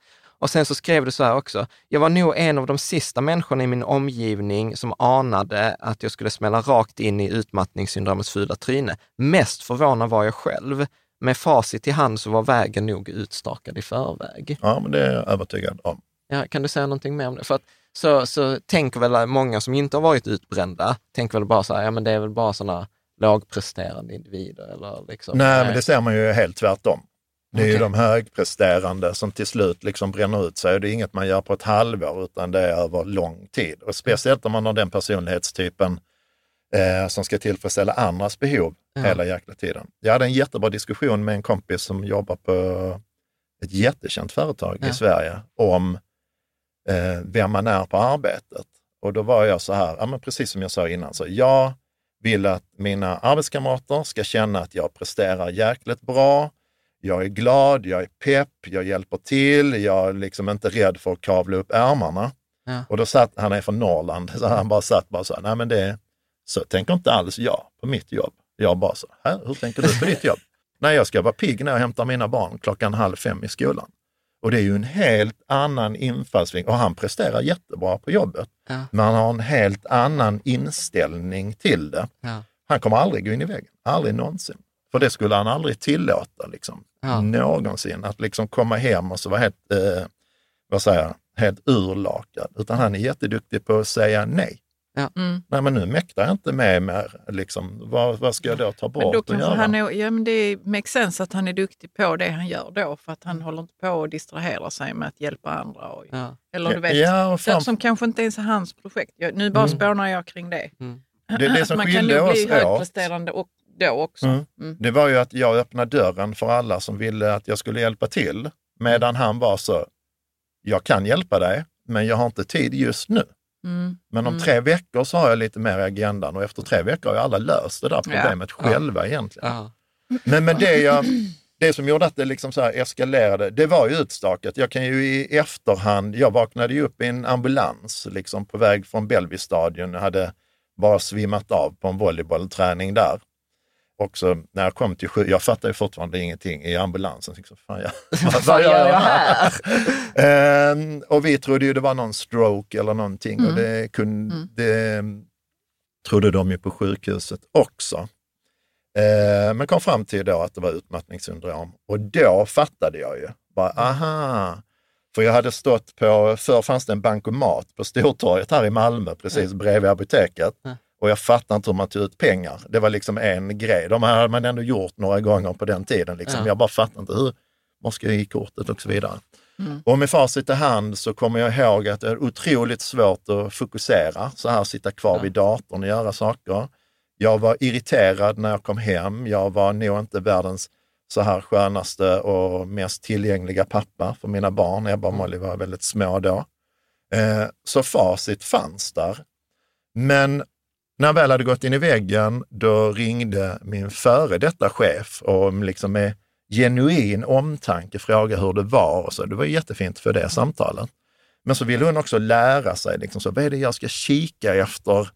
Och sen så skrev du så här också, jag var nog en av de sista människorna i min omgivning som anade att jag skulle smälla rakt in i utmattningssyndromets fula tryne. Mest förvånad var jag själv. Med facit i hand så var vägen nog utstakad i förväg. Ja, men det är jag övertygad om. Ja, kan du säga någonting mer om det? För att, så, så tänker väl många som inte har varit utbrända, tänker väl bara så här, ja men det är väl bara sådana lågpresterande individer eller liksom. Nej, men det ser man ju helt tvärtom. Det är ju Okej. de högpresterande som till slut liksom bränner ut sig. Och Det är inget man gör på ett halvår, utan det är över lång tid. Och speciellt om man har den personlighetstypen eh, som ska tillfredsställa andras behov Ja. hela jäkla tiden. Jag hade en jättebra diskussion med en kompis som jobbar på ett jättekänt företag Ja. i Sverige om eh, vem man är på arbetet. Och då var jag så här, ja, men precis som jag sa innan, så jag vill att mina arbetskamrater ska känna att jag presterar jäkligt bra. Jag är glad, jag är pepp, jag hjälper till, jag är liksom inte rädd för att kavla upp ärmarna. Ja. Och då satt, han är från Norrland, så han bara satt bara så här, nej men det, så tänker inte alls jag på mitt jobb. Jag bara så, här, hur tänker du på ditt jobb? Nej, jag ska vara pigg när jag hämtar mina barn klockan halv fem i skolan. Och det är ju en helt annan infallsvinkel. Och han presterar jättebra på jobbet. Ja. Men han har en helt annan inställning till det. Ja. Han kommer aldrig gå in i väggen, aldrig någonsin. För det skulle han aldrig tillåta liksom, Ja. någonsin. Att liksom komma hem och så vara helt, eh, vad säger jag, helt urlakad. Utan han är jätteduktig på att säga nej. Mm. Nej, men nu mäktar jag inte med mer. Liksom, vad, vad ska jag då ta bort Men då och göra? han är, ja, men det makes sense att han är duktig på det han gör då, för att han håller inte på att distrahera sig med att hjälpa andra. Och, Ja. Eller du vet, ja, fram, som kanske inte ens är hans projekt. Jag, nu bara spånar jag kring det. Mm. det, det som man kan nog bli högpresterande och då också. Mm. Mm. det var ju att jag öppnade dörren för alla som ville att jag skulle hjälpa till. Medan han var så, jag kan hjälpa dig, men jag har inte tid just nu. Mm. Men om Mm. tre veckor så har jag lite mer i agendan och efter tre veckor har ju alla löst det där problemet Ja. själva egentligen. Ja. Men, men det, jag, det som gjorde att det liksom så eskalerade, det var ju utstakat. Jag kan ju i efterhand, jag vaknade ju upp i en ambulans liksom på väg från Bellevue-stadion. Jag hade bara svimmat av på en volleybollträning där. Också när jag kom till sju, jag fattade fortfarande ingenting i ambulansen. Liksom, fan, jag, vad, Vad gör jag här? Ehm, och vi trodde ju det var någon stroke eller någonting och Mm. det, kunde, Mm. det trodde de ju på sjukhuset också. Ehm, men kom fram till då att det var utmattningssyndrom och då fattade jag ju. Bara, aha. För jag hade stått på, förr fanns det en bankomat på Stortorget här i Malmö, precis bredvid apoteket. Ja. Och jag fattade inte hur man tog ut pengar. Det var liksom en grej. De hade man ändå gjort några gånger på den tiden. Liksom. Ja. Jag bara fattade inte hur, var ska ge kortet och så vidare. Och med facit i hand så kommer jag ihåg att det är otroligt svårt att fokusera, så här sitta kvar vid datorn och göra saker. Jag var irriterad när jag kom hem. Jag var nog inte världens så här skönaste och mest tillgängliga pappa för mina barn. Ebba och Molly var väldigt små då. Eh, så facit fanns där. Men när jag väl hade gått in i väggen, då ringde min före detta chef och liksom med genuin omtanke frågade hur det var. Och så. Det var jättefint för det samtalet. Men så ville hon också lära sig, liksom så, vad är det jag ska kika efter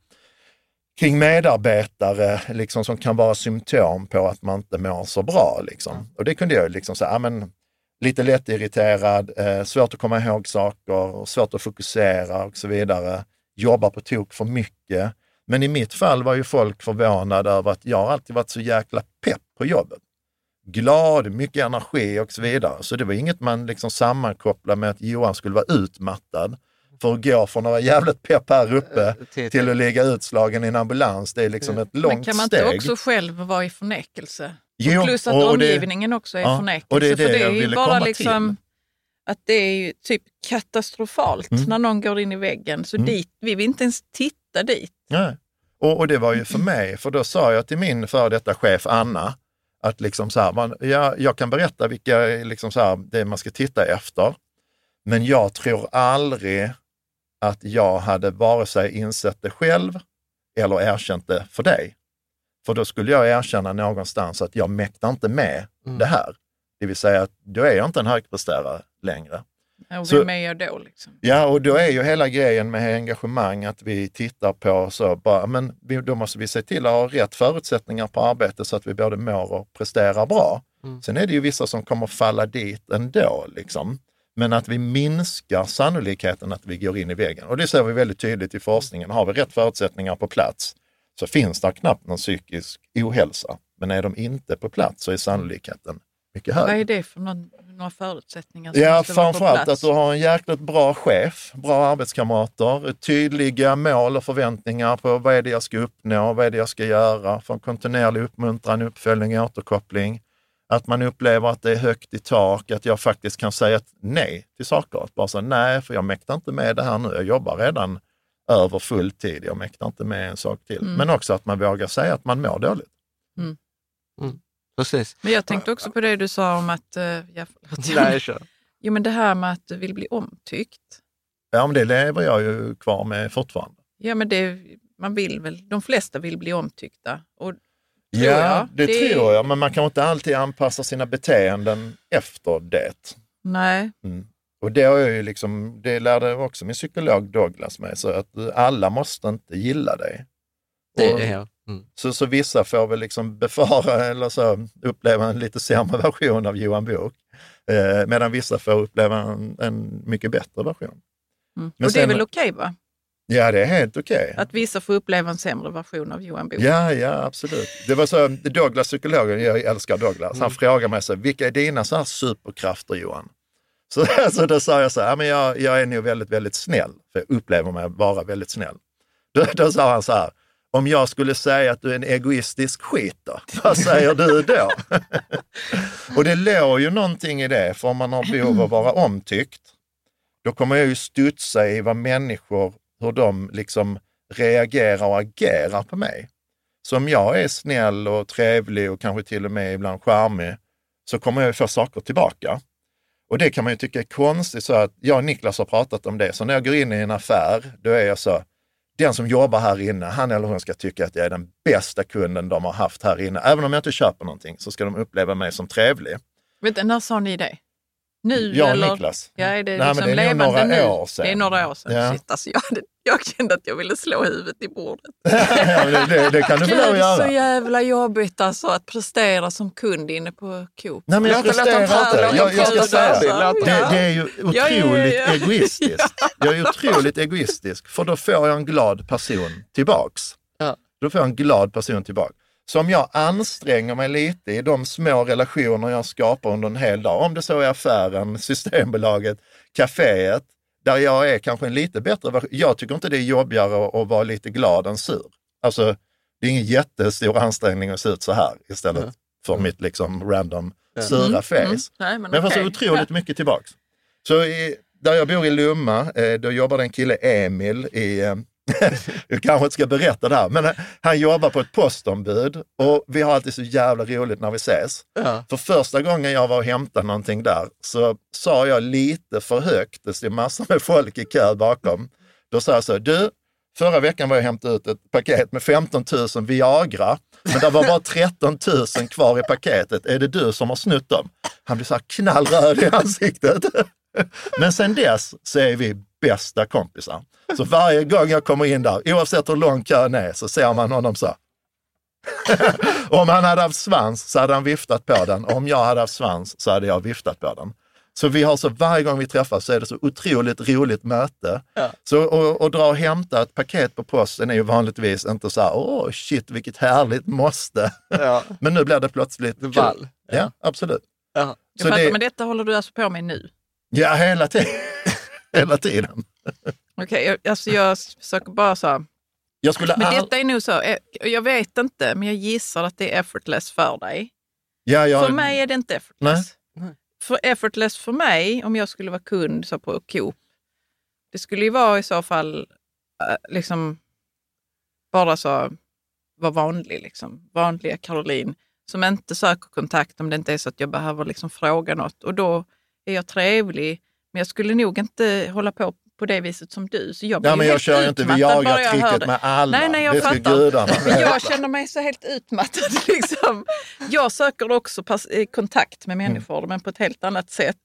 kring medarbetare liksom, som kan vara symptom på att man inte mår så bra. Liksom. Och det kunde jag liksom säga, men, lite lättirriterad, eh, svårt att komma ihåg saker, svårt att fokusera och så vidare. Jobbar på tok för mycket. Men i mitt fall var ju folk förvånade över att jag alltid varit så jäkla pepp på jobbet. Glad, mycket energi och så vidare. Så det var inget man liksom sammankopplade med att Johan skulle vara utmattad. För att gå från att vara jävligt pepp här uppe Till- till att ligga utslagen i en ambulans, det är liksom ett långt Men kan man steg. inte också själv vara i förnekelse? Jo, plus att och det- omgivningen också är ja, förnekelse. och det är det för det är ju ville bara komma liksom att det är ju typ katastrofalt Mm. när någon går in i väggen. Så dit, vi vill inte ens titta dit. Nej. Och, och det var ju för mig, för då sa jag till min före detta chef Anna, att liksom så här, man, ja, jag kan berätta vilka liksom så här, det man ska titta efter, men jag tror aldrig att jag hade vare sig insett det själv eller erkänt det för dig. För då skulle jag erkänna någonstans att jag mäktar inte med det här. Det vill säga att då är jag inte en högpresterare längre. Och Så- vem är jag då? Liksom? Ja, och då är ju hela grejen med engagemang att vi tittar på så bara, men vi, då måste vi se till att ha rätt förutsättningar på arbetet så att vi både mår och presterar bra. Sen är det ju vissa som kommer falla dit ändå, liksom. Men att vi minskar sannolikheten att vi går in i väggen. Och det ser vi väldigt tydligt i forskningen. Har vi rätt förutsättningar på plats så finns det knappt någon psykisk ohälsa. Men är de inte på plats så är sannolikheten mycket högre. Vad är det för någon, några förutsättningar som Ja, framförallt att du har en jäkligt bra chef, bra arbetskamrater, tydliga mål och förväntningar på vad är det jag ska uppnå, vad är det jag ska göra, få en kontinuerlig uppmuntran, uppföljning, återkoppling. Att man upplever att det är högt i tak, att jag faktiskt kan säga nej till saker. Att bara säga nej, för jag mäktar inte med det här nu. Jag jobbar redan över full tid. Jag mäktar inte med en sak till. Mm. Men också att man vågar säga att man mår dåligt. Precis. Men jag tänkte också på det du sa om att... eh, Ja, förlåt. Nej, kör. Jo, men det här med att du vill bli omtyckt. Ja, men det lever jag ju kvar med fortfarande. Ja, men det, man vill väl, de flesta vill bli omtyckta. Och, tror Ja, jag. det, Det tror jag, men man kan inte alltid anpassa sina beteenden efter det. nej, Mm. Och det, har jag ju liksom, det lärde också min psykolog Douglas mig, så att alla måste inte gilla dig. Det Och- mm. Så, så vissa får väl liksom befara eller så uppleva en lite sämre version av Johan Book, eh, medan vissa får uppleva en, en mycket bättre version. mm. Men och det är sen- väl okej va? Ja, det är helt okej. Att vissa får uppleva en sämre version av Johan Book. Ja, ja, absolut. Det var så, Douglas, psykologen, jag älskar Douglas, han frågar mig så, vilka är dina så här superkrafter Johan? Så, så då sa jag så här, men jag, jag är nog väldigt, väldigt snäll, för jag upplever mig vara väldigt snäll. Då, då sa han så här, om jag skulle säga att du är en egoistisk skit då, vad säger du då? och det låg ju någonting i det, för om man har behov av att vara omtyckt, då kommer jag ju studsa i vad människor, hur de liksom reagerar och agerar på mig. Så om jag är snäll och trevlig och kanske till och med ibland charmig, så kommer jag få saker tillbaka. Och det kan man ju tycka är konstigt, så att jag och Niklas har pratat om det. Så när jag går in i en affär, då är jag så, den som jobbar här inne, han eller hon ska tycka att jag är den bästa kunden de har haft här inne. Även om jag inte köper någonting så ska de uppleva mig som trevlig. Vet du, när sa ni det? Nu Jag och eller? Niklas. Ja, är det Nej, liksom det är några nu? år sedan. Det är några år sedan. Ja. Shit, alltså, jag, hade, jag kände att jag ville slå huvudet i bordet. Det, det, det kan du få lov att Gud, så göra. jävla jobbigt alltså att prestera som kund inne på Coop. Nej, men jag presterar inte. Jag, jag ska säga, dem det, det är ju otroligt Ja, ja, ja, egoistiskt. Jag är otroligt egoistisk, för då får jag en glad person tillbaks. Ja. Då får jag en glad person tillbaka. Så om jag anstränger mig lite i de små relationer jag skapar under en hel dag, om det så är affären, Systembolaget, kaféet, där jag är kanske en lite bättre version. Jag tycker inte det är jobbigare att, att vara lite glad än sur. Alltså, det är ingen jättestor ansträngning att se ut så här istället för mitt liksom random sura face. Mm. Nej, men Men jag får så otroligt mycket tillbaks. Så i, där jag bor i Lumma, eh, då jobbar det en kille, Emil, i, eh, jag kanske inte ska berätta det här, men eh, han jobbar på ett postombud och vi har alltid så jävla roligt när vi ses. Ja. För första gången jag var och hämtade någonting där så sa jag lite för högt, det stod massor med folk i kö bakom. Då sa jag så, du, förra veckan var jag hämtade ut ett paket med 15 000 Viagra, men det var bara 13 000 kvar i paketet. Är det du som har snott dem? Han blev så här knallröd i ansiktet. Men sen dess så är vi bästa kompisar. Så varje gång jag kommer in där, oavsett hur lång kön är, så ser man honom så. Om han hade haft svans så hade han viftat på den. Om jag hade haft svans så hade jag viftat på den. Så vi har så varje gång vi träffas så är det så otroligt roligt möte. Så att och dra och hämta ett paket på posten är ju vanligtvis inte så här, åh shit vilket härligt måste. Ja. Men nu blir det plötsligt kul. Vall. Ja, absolut. Ja. Jag Så fattar, det- men detta håller du alltså på med nu? Ja, hela tiden. hela tiden. Okej, jag, alltså jag försöker bara så. Jag skulle Men all... detta är nog så, eh, jag vet inte, men jag gissar att det är effortless för dig. ja, jag... För mig är det inte effortless. För effortless för mig, om jag skulle vara kund så på Coop, det skulle ju vara i så fall eh, liksom bara så vara vanlig, liksom. vanliga Caroline som inte söker kontakt om det inte är så att jag behöver liksom fråga något. Och då är jag trevlig, men jag skulle nog inte hålla på på det viset som du. Så jag blir Ja, men jag kör ju inte Viagra-tricket med alla. Nej, nej, jag det ska fattar. gudarna Men jag veta. känner mig så helt utmattad. Liksom. Jag söker också eh, kontakt med människor, men på ett helt annat sätt.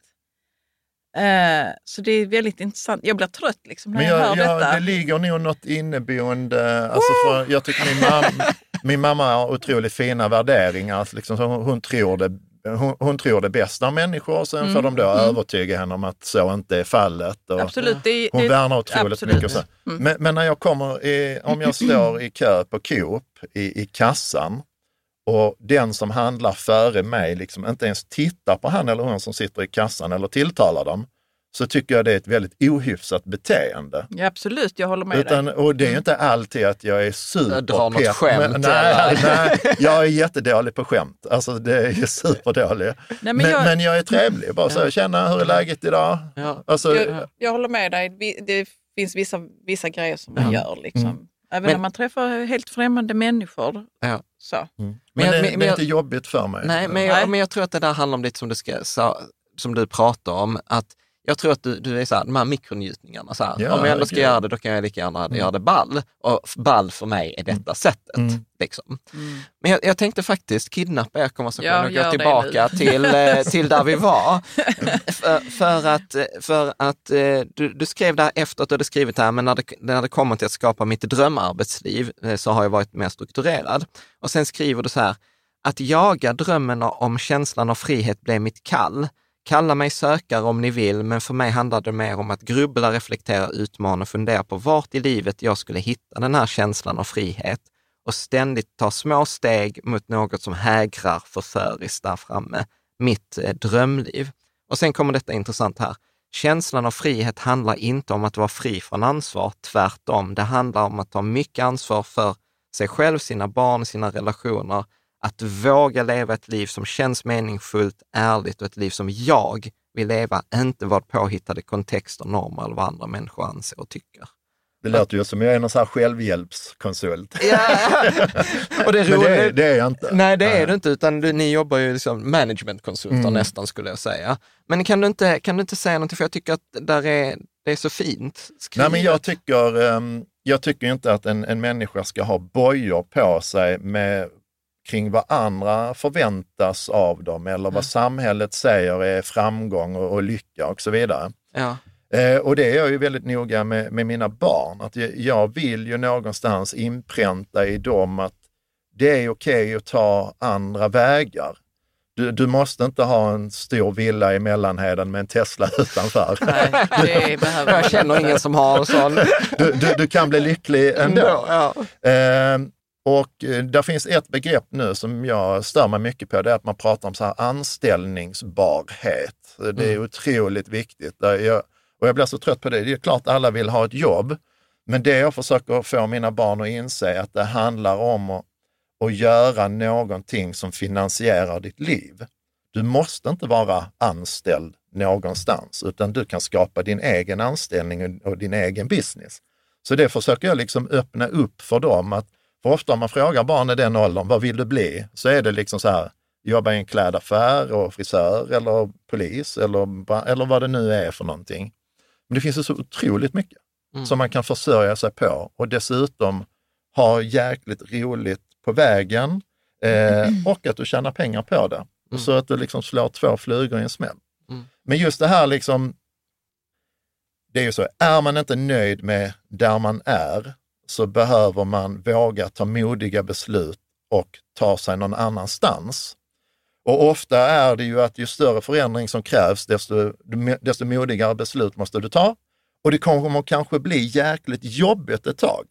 Eh, så det är väldigt intressant. Jag blir trött liksom, när Men jag, jag, hör jag, detta. det ligger nog något inneboende. Alltså för, jag tycker min, mam, min mamma har otroligt fina värderingar. Alltså Liksom, så hon, hon, tror det, hon, hon tror det bästa av människor och sen får de då övertyga henne om att så inte är fallet. Och Absolut. Det, hon det, värnar otroligt absolut. mycket. Och så. Men, men när jag kommer, i, om jag står i kö på Coop i, i kassan och den som handlar före mig liksom inte ens tittar på han eller hon som sitter i kassan eller tilltalar dem, så tycker jag det är ett väldigt ohyfsat beteende. Ja, absolut, jag håller med Utan, dig. och det är ju inte alltid att jag är Jag drar något superpepp. skämt, men- Nej, nej, jag är jättedålig på skämt. Alltså det är superdålig. Nej, Men, men jag, men jag är trevlig. Bara så här, känna hur är läget idag? Ja. Alltså, jag, jag håller med dig. Det finns vissa, vissa grejer som man gör. Liksom. Mm. Även Men- när man träffar helt främmande människor. Ja. Så. men, Men jag- det, men- det men är jag- inte jobbigt för mig. Nej, men Nej. jag, men jag tror att det där handlar om lite som du, ska, sa, som du pratar om, att jag tror att du, du är så här, de här mikronjutningarna, så här, Ja, om jag ändå ska gud. göra det, då kan jag lika gärna göra det ball. Och ball för mig är detta sättet. Mm. Liksom. Men jag, jag tänkte faktiskt kidnappa er konversation Ja, och gå det tillbaka till, eh, till där vi var. för, för att, för att eh, du, du skrev där efteråt, du hade skrivit här, men när det, när det kommer till att skapa mitt drömarbetsliv eh, så har jag varit mer strukturerad. Och sen skriver du så här, att jaga drömmen om känslan av frihet blev mitt kall. Kalla mig sökare om ni vill, men för mig handlade det mer om att grubbla, reflektera, utmana och fundera på vart i livet jag skulle hitta den här känslan av frihet och ständigt ta små steg mot något som hägrar förföriskt där framme, mitt eh, drömliv. Och sen kommer detta intressant här. Känslan av frihet handlar inte om att vara fri från ansvar, tvärtom. Det handlar om att ta mycket ansvar för sig själv, sina barn, sina relationer, att våga leva ett liv som känns meningsfullt, ärligt och ett liv som jag vill leva, inte vad påhittade kontexter, normer eller vad andra människor anser och tycker. Det låter ju som jag är någon sån här självhjälpskonsult. och det är Men det, är- det är jag inte. Nej, det är du inte, utan du, ni jobbar ju liksom managementkonsulter Mm. nästan skulle jag säga. Men kan du, inte, kan du inte säga någonting, för jag tycker att där är, det är så fint skrivet. Nej, men jag tycker, ehm, jag tycker inte att en, en människa ska ha bojor på sig med, kring vad andra förväntas av dem eller vad samhället säger är framgång och, och lycka och så vidare. Ja. Eh, och det är jag ju väldigt noga med, med mina barn. Att jag, jag vill ju någonstans inpränta i dem att det är okej att ta andra vägar. Du, du måste inte ha en stor villa i Mellanheden med en Tesla utanför. Nej, det behöver Jag känner ingen som har en sån. Du, du, du kan bli lycklig ändå. Ja. Eh, och eh, där finns ett begrepp nu som jag stör mig mycket på, det är att man pratar om så anställningsbarhet. Det är otroligt viktigt. Jag, och jag blir så trött på det. Det är klart alla vill ha ett jobb, men det jag försöker få mina barn att inse är att det handlar om att, att göra någonting som finansierar ditt liv. Du måste inte vara anställd någonstans, utan du kan skapa din egen anställning och din egen business. Så det försöker jag liksom öppna upp för dem. Att, ofta om man frågar barn i den åldern, vad vill du bli? Så är det liksom så här, jobba i en klädaffär och frisör eller polis eller, eller vad det nu är för någonting. Men det finns ju så otroligt mycket Mm. som man kan försörja sig på och dessutom ha jäkligt roligt på vägen eh, och att du tjänar pengar på det. Mm. Så att du liksom slår två flugor i en smäll. Mm. Men just det här liksom, det är ju så, är man inte nöjd med där man är så behöver man våga ta modiga beslut och ta sig någon annanstans. Och ofta är det ju att ju större förändring som krävs, desto, desto modigare beslut måste du ta. Och det kommer kanske bli jäkligt jobbigt ett tag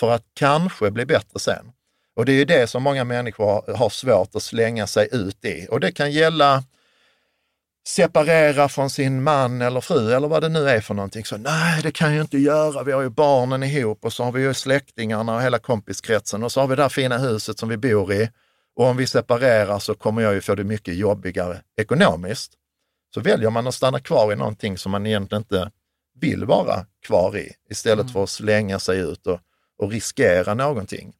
för att kanske bli bättre sen. Och det är ju det som många människor har svårt att slänga sig ut i. Och det kan gälla separera från sin man eller fru eller vad det nu är för någonting. Så nej, det kan jag inte göra. Vi har ju barnen ihop och så har vi ju släktingarna och hela kompiskretsen och så har vi det här fina huset som vi bor i. Och om vi separerar så kommer jag ju få det mycket jobbigare ekonomiskt. Så väljer man att stanna kvar i någonting som man egentligen inte vill vara kvar i, istället för att slänga sig ut och, och riskera någonting.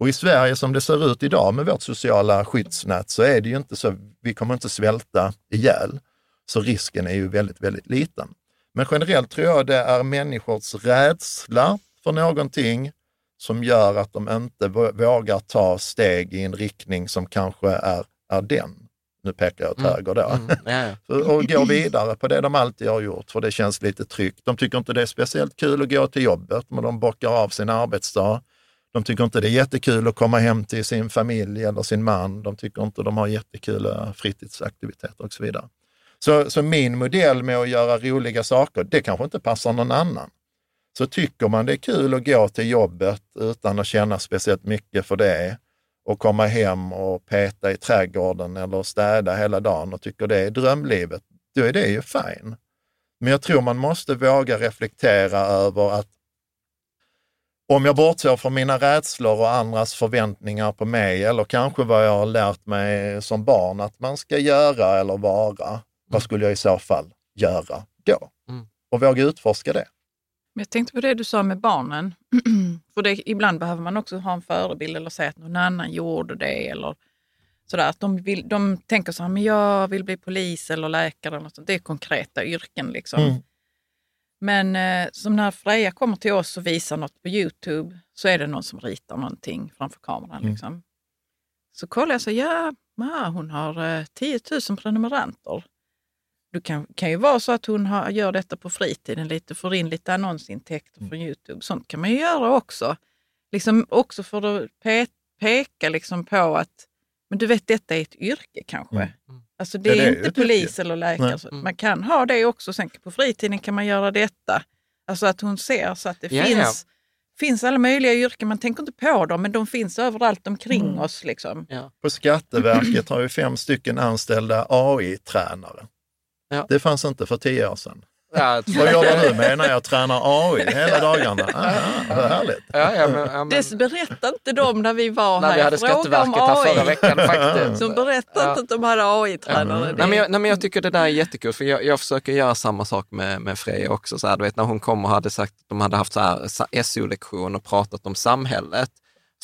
Och i Sverige som det ser ut idag med vårt sociala skyddsnät så är det ju inte så, vi kommer inte svälta ihjäl. Så risken är ju väldigt, väldigt liten. Men generellt tror jag det är människors rädsla för någonting som gör att de inte vågar ta steg i en riktning som kanske är, är den. Nu pekar jag åt Mm. höger då. Mm. Ja. och gå vidare på det de alltid har gjort, för det känns lite tryggt. De tycker inte det är speciellt kul att gå till jobbet, men de bockar av sin arbetsdag. De tycker inte det är jättekul att komma hem till sin familj eller sin man. De tycker inte de har jättekul fritidsaktiviteter och så vidare. Så, så min modell med att göra roliga saker, det kanske inte passar någon annan. Så tycker man det är kul att gå till jobbet utan att känna speciellt mycket för det och komma hem och peta i trädgården eller städa hela dagen och tycker det är drömlivet, då är det ju fine. Men jag tror man måste våga reflektera över att om jag bortser från mina rädslor och andras förväntningar på mig eller kanske vad jag har lärt mig som barn att man ska göra eller vara, vad skulle jag i så fall göra då? Mm. Och våga utforska det. Men jag tänkte på det du sa med barnen. För det, ibland behöver man också ha en förebild eller säga att någon annan gjorde det. Eller sådär. Att de, vill, de tänker så här, men jag vill bli polis eller läkare. Eller något sånt. Det är konkreta yrken. Liksom. Mm. Men eh, som när Freja kommer till oss och visar något på Youtube så är det någon som ritar någonting framför kameran. Mm. Liksom. Så kollar jag så ja, ma, hon har eh, 10 000 prenumeranter. Det kan, kan ju vara så att hon har, gör detta på fritiden, lite, får in lite annonsintäkter Mm. från Youtube. Sånt kan man ju göra också. Liksom också för att pe peka liksom på att men du vet, detta är ett yrke kanske. Mm. Alltså det är, det är inte polis yrke. eller läkare. Så Man kan ha det också. Sen på fritiden kan man göra detta. Alltså att hon ser så att det Ja, finns, finns alla möjliga yrken. Man tänker inte på dem, men de finns överallt omkring Mm. oss. Liksom. Ja. På Skatteverket har ju fem stycken anställda AI-tränare. Ja. Det fanns inte för tio år sedan. Ja, Vad jobbar du med när jag tränar AI hela dagarna? Aha, vad härligt. ja, ja, men, ja, men, Det berättade inte de när vi var när här. vi hade Jag Skatteverket här förra veckan faktiskt. De berättade Ja. inte att de hade AI-tränare. Nej, men jag, nej, men jag tycker det där är jättekul, för jag, jag försöker göra samma sak med, med Freja också. Så här, du vet, när hon kom och hade sagt att de hade haft så här SO-lektion och pratat om samhället,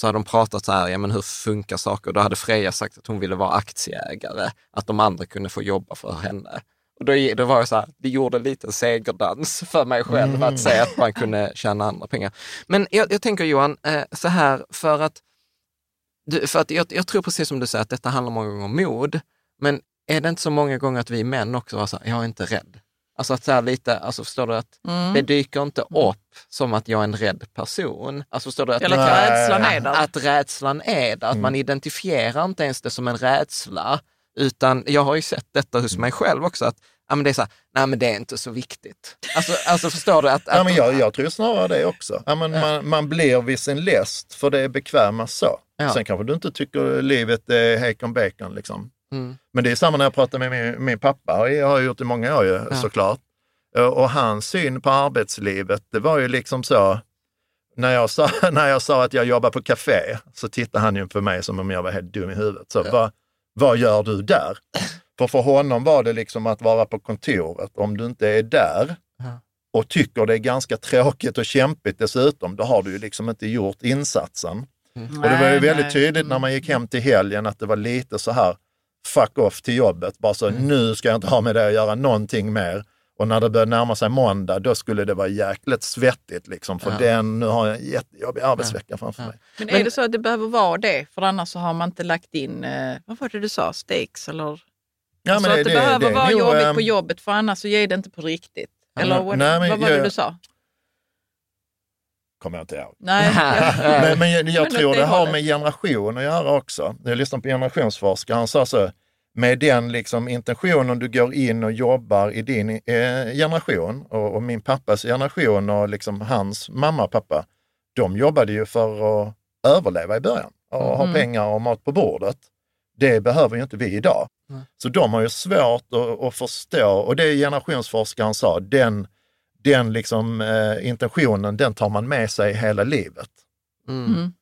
så hade de pratat så här, ja men hur funkar saker? Och då hade Freja sagt att hon ville vara aktieägare, att de andra kunde få jobba för henne. Och då, då var jag så här, det gjorde en liten segerdans för mig själv att säga att man kunde tjäna andra pengar. Men jag, jag tänker Johan, eh, så här, för att, du, för att jag, jag tror precis som du säger att detta handlar många gånger om mod, men är det inte så många gånger att vi män också var så här, jag är inte rädd. Alltså att så här lite, alltså förstår du att Mm. det dyker inte upp som att jag är en rädd person. Alltså förstår du att, Eller Nej. rädslan är där. att rädslan är där, att man identifierar inte ens det som en rädsla, utan jag har ju sett detta hos mig själv också, att ja, men det är så här, nej men det är inte så viktigt. Alltså, alltså förstår du att... Ja, att men jag, jag tror snarare det också. Ja, men man, man blir vid sin läst för det är bekvämast så. Ja. Sen kanske du inte tycker livet är hejkon bacon. Liksom. Mm. Men det är samma när jag pratar med min, min pappa, jag har gjort det i många år ju, Ja. såklart. Och hans syn på arbetslivet, det var ju liksom så, när jag, sa, när jag sa att jag jobbar på café så tittade han ju på mig som om jag var helt dum i huvudet. Så, vad, vad gör du där? För för honom var det liksom att vara på kontoret. Om du inte är där och tycker det är ganska tråkigt och kämpigt dessutom, då har du ju liksom inte gjort insatsen. Mm. Och det var ju väldigt tydligt när man gick hem till helgen att det var lite så här, fuck off till jobbet. Bara så, Mm. nu ska jag inte ha med det att göra någonting mer. Och när det började närma sig måndag, då skulle det vara jäkligt svettigt liksom. För Ja. den, nu har jag en jättejobbig arbetsvecka framför Ja. mig. Men är det så att det behöver vara det? För annars så har man inte lagt in, eh, vad var det du sa, stakes eller? Ja, alltså att det, behöver är vara nog, jobbigt ehm, på jobbet för annars så ger det inte på riktigt. Eller vad, nej, men vad var det jag- du sa? Kommer jag inte ihåg. Nej, Men, men jag, jag Men tror det det har med generation att göra också. Jag lyssnade på generationsforskare, han sa så, med den liksom intentionen du går in och jobbar i din eh, generation och, och min pappas generation och liksom hans mamma och pappa, de jobbade ju för att överleva i början och ha Mm. pengar och mat på bordet. Det behöver ju inte vi idag. Nej. Så de har ju svårt att, att förstå och det generationsforskaren sa, den, den liksom, eh, intentionen, den tar man med sig hela livet. Mm. mm.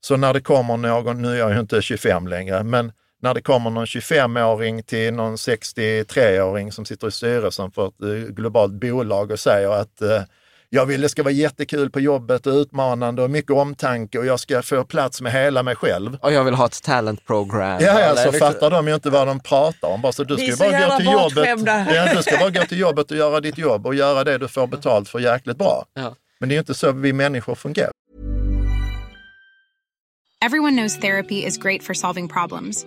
Så när det kommer någon, nu är jag ju inte 25 längre, men när det kommer någon 25-åring till någon 63-åring som sitter i styrelsen för ett eh, globalt bolag och säger att eh, jag vill det ska vara jättekul på jobbet och utmanande och mycket omtanke och jag ska få plats med hela mig själv. Och jag vill ha ett talent program. Ja, ja, så liksom- fattar de ju inte vad de pratar om. Bara så, du ska bara gå till jobbet. Ja, du ska bara gå till jobbet och göra ditt jobb och göra det du får betalt för jäkligt bra. Ja. Men det är ju inte så vi människor fungerar. Everyone knows therapy is great for solving problems,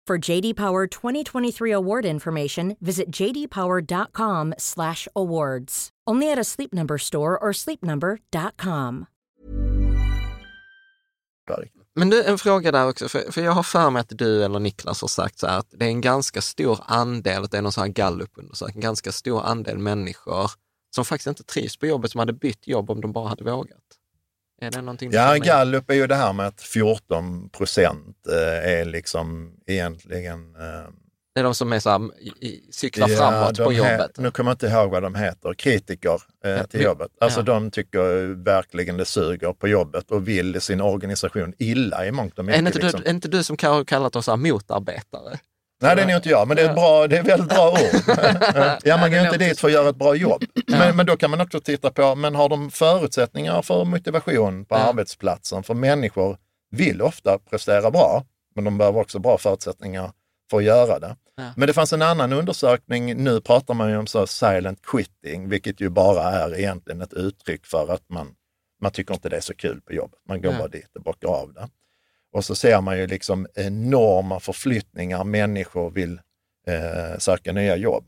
For JD Power 2023 award information, visit jdpower.com/awards. Only at a Sleep Number store or sleepnumber.com. Men du, en fråga där också, för, för jag har för mig att du eller Niklas har sagt så här att det är en ganska stor andel, att det är någon sån här gallupundersökning, en ganska stor andel människor som faktiskt inte trivs på jobbet, som hade bytt jobb om de bara hade vågat. Är det någonting Ja, gallup är ju det här med att 14 procent eh, är liksom egentligen... eh, Det är de som är så här, cyklar ja, framåt på he- jobbet. Nu kommer jag inte ihåg vad de heter, kritiker eh, till jobbet. Alltså ja. de tycker verkligen det suger på jobbet och vill sin organisation illa i mångt och Är mycket. inte, liksom. du, är inte du som har kallat oss motarbetare? Nej, det är nog inte jag, men det är, bra, det är väldigt bra ord. ja, man går inte dit för att göra ett bra jobb. Men, men då kan man också titta på, men har de förutsättningar för motivation på arbetsplatsen? För människor vill ofta prestera bra, men de behöver också bra förutsättningar för att göra det. Men det fanns en annan undersökning, nu pratar man ju om så silent quitting, vilket ju bara är egentligen ett uttryck för att man, man tycker inte det är så kul på jobbet. Man går bara dit och bockar av det. Och så ser man ju liksom enorma förflyttningar, människor vill eh, söka nya jobb.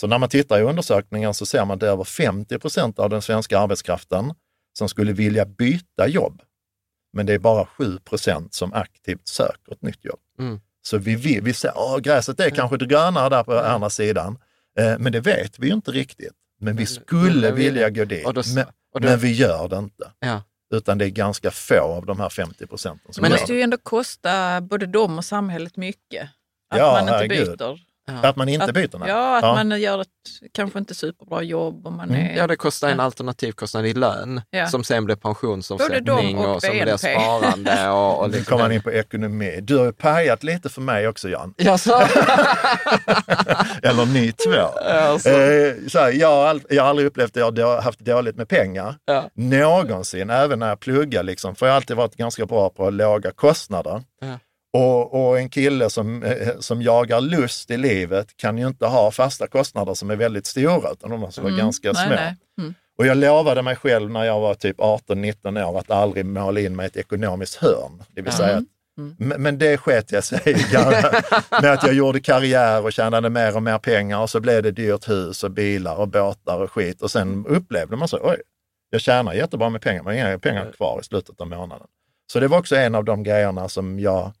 Så när man tittar i undersökningar så ser man att det är över 50 procent av den svenska arbetskraften som skulle vilja byta jobb. Men det är bara 7 procent som aktivt söker ett nytt jobb. Mm. Så vi, vi, vi säger att gräset är kanske lite grönare där på andra sidan. Eh, men det vet vi ju inte riktigt. Men vi skulle vilja gå dit. Och då- men, och då- men vi gör det inte. Ja. Utan det är ganska få av de här 50 procenten Men det måste ju ändå kosta både dem och samhället mycket. Att Ja, man inte herregud. byter. Att man inte att, byter? Nej. Ja, att man gör ett kanske inte superbra jobb. Och man Mm. är, Ja, det kostar en alternativkostnad i lön Ja. som sen blir pensionsomsättning och och som blir sparande. Och, och Nu liksom kommer man in på ekonomi. Du har ju pajat lite för mig också Jan. Jaså? Eller ni två. Alltså. Eh, så här, jag, har all, jag har aldrig upplevt att jag har haft dåligt med pengar. Ja. Någonsin, även när jag pluggar. Liksom, för jag har alltid varit ganska bra på låga kostnader. Och, och en kille som, eh, som jagar lust i livet kan ju inte ha fasta kostnader som är väldigt stora, utan de måste vara Mm, ganska nej, små. nej. Mm. Och jag lovade mig själv när jag var typ 18-19 år att aldrig måla in mig i ett ekonomiskt hörn. Det vill säga att, Mm. men, det sket jag sig med att jag gjorde karriär och tjänade mer och mer pengar och så blev det dyrt hus och bilar och båtar och skit. Och sen upplevde man så, oj, jag tjänar jättebra med pengar, men inga pengar kvar i slutet av månaden. Så det var också en av de grejerna som jag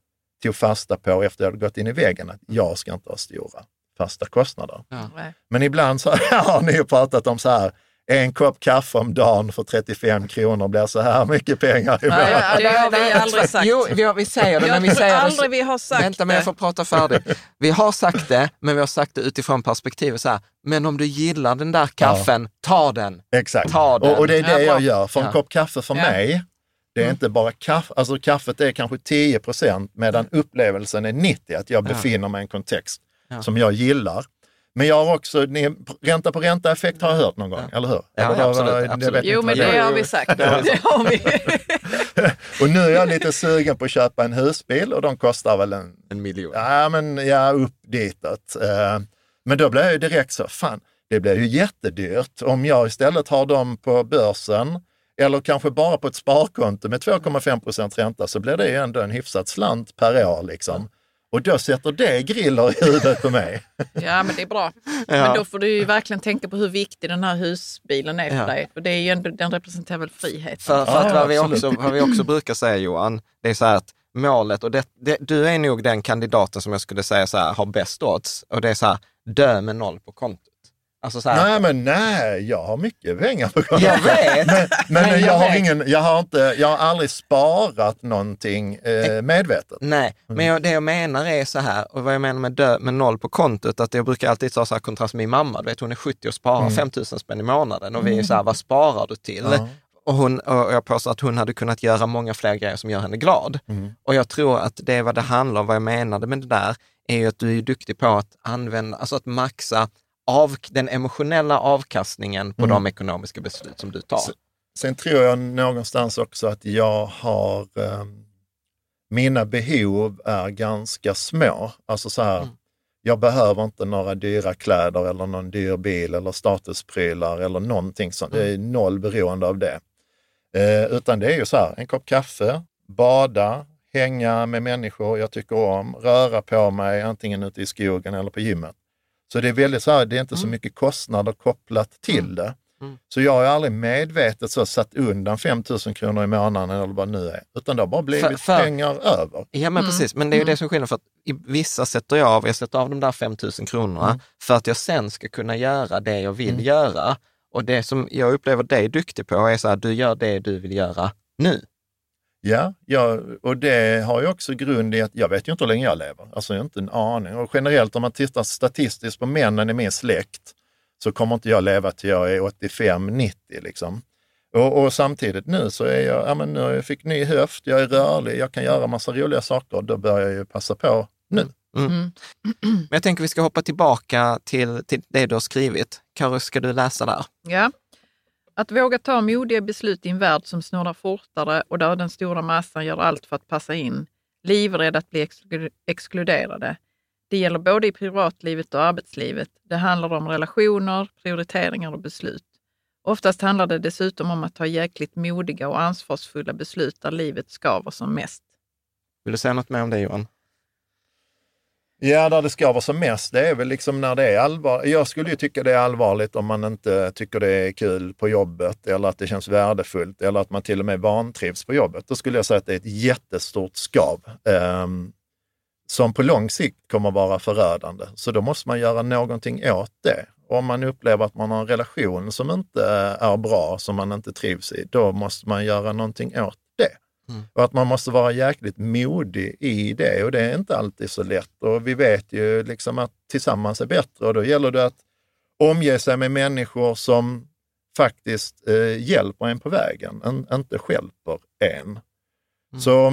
tog fasta på efter jag hade gått in i väggen, att jag ska inte ha stora fasta kostnader. Nej. Men ibland så har ni ju pratat om så här, en kopp kaffe om dagen för 35 kronor blir så här mycket pengar i Nej, månaden. ja, det har vi aldrig sagt. Jo, vi, har, vi säger det, men vi Jag säger aldrig det... vi har sagt Vänta, men jag det. får prata färdigt. Vi har sagt det, men vi har sagt det utifrån perspektivet så här, men om du gillar den där kaffen, ta den. Exakt. Ta den. Och, och det är det Ja, jag gör. För en Ja. kopp kaffe för Ja. mig, det är Mm. inte bara kaffe, alltså kaffet är kanske 10 procent medan upplevelsen är 90, att jag befinner mig i en kontext Ja. som jag gillar. Men jag har också, ni, ränta på ränta-effekt har jag hört någon gång, eller hur? Ja, eller absolut, det absolut. vet Jo, men det har vi sagt. Det har vi. Och nu är jag lite sugen på att köpa en husbil och de kostar väl en, En miljon. ja men ja, upp ditåt. Eh, Men då blir jag ju direkt så, fan, det blir ju jättedyrt om jag istället har dem på börsen eller kanske bara på ett sparkonto med 2,5 procent ränta så blir det ju ändå en hyfsad slant per år liksom. Och då sätter det griller i huvudet på mig. Ja, men det är bra. Men då får du ju verkligen tänka på hur viktig den här husbilen är för Ja. dig. För det är ju ändå, den representerar väl frihet. För, för Ja, att vad vi, också, vad vi också brukar säga Johan, det är så här att målet, och det, det, du är nog den kandidaten som jag skulle säga så här, har bäst odds, och det är så här, dö med noll på kontot. Alltså så här, Nej men nej, jag har mycket pengar på kontot. jag vet, Men, men, Men jag, jag har vet. ingen, jag, har inte, jag har aldrig sparat någonting eh, medvetet. Nej, men jag, det jag menar är så här, och vad jag menar med dö med noll på kontot, att jag brukar alltid ta så här kontrast med min mamma, du vet hon är 70 och sparar 5 000 spänn i månaden och vi är så här, vad sparar du till? Ja. Och, hon, och jag påstår att hon hade kunnat göra många fler grejer som gör henne glad. Och jag tror att det är vad det handlar om, vad jag menade med det där, är ju att du är duktig på att använda, alltså att maxa av, den emotionella avkastningen på de ekonomiska beslut som du tar. Sen tror jag någonstans också att jag har, eh, mina behov är ganska små. Alltså så här, jag behöver inte några dyra kläder eller någon dyr bil eller statusprylar eller någonting sånt. Det är noll beroende av det. Eh, utan det är ju så här, en kopp kaffe, bada, hänga med människor jag tycker om, röra på mig antingen ute i skogen eller på gymmet. Så det är väldigt så här, det är inte så mycket kostnader kopplat till det. Mm. Så jag har aldrig medvetet så satt undan 5 000 kronor i månaden eller vad det nu är, utan det har bara blivit För- för- pengar över. Ja, men precis. Men det är ju det som skillnaden. För att i vissa sätter jag av, jag sätter av de där 5 000 kronorna för att jag sen ska kunna göra det jag vill göra. Och det som jag upplever dig duktig på är så här, du gör det du vill göra nu. Ja, ja, och det har ju också grund i att jag vet ju inte hur länge jag lever. Alltså jag har inte en aning. Och generellt om man tittar statistiskt på männen i min släkt så kommer inte jag leva till jag är 85-90 liksom. Och, och samtidigt nu så är jag, ja men nu jag fick ny höft, jag är rörlig, jag kan göra massa roliga saker. Då bör jag ju passa på nu. Men jag tänker vi ska hoppa tillbaka till, till det du har skrivit. Karo, ska du läsa där? Ja. Att våga ta modiga beslut i en värld som snurrar fortare och där den stora massan gör allt för att passa in, livrädd att bli exkluderade. Det gäller både i privatlivet och arbetslivet. Det handlar om relationer, prioriteringar och beslut. Oftast handlar det dessutom om att ta jäkligt modiga och ansvarsfulla beslut där livet skaver som mest. Vill du säga något mer om det Johan? Ja, där det ska vara som mest, det är väl liksom när det är allvar. Jag skulle ju tycka det är allvarligt om man inte tycker det är kul på jobbet eller att det känns värdefullt eller att man till och med vantrivs på jobbet. Då skulle jag säga att det är ett jättestort skav eh, som på lång sikt kommer vara förödande. Så då måste man göra någonting åt det. Om man upplever att man har en relation som inte är bra, som man inte trivs i, då måste man göra någonting åt det. Mm. Och att man måste vara jäkligt modig i det och det är inte alltid så lätt. Och vi vet ju liksom att tillsammans är bättre och då gäller det att omge sig med människor som faktiskt eh, hjälper en på vägen, en, inte stjälper en. Mm. Så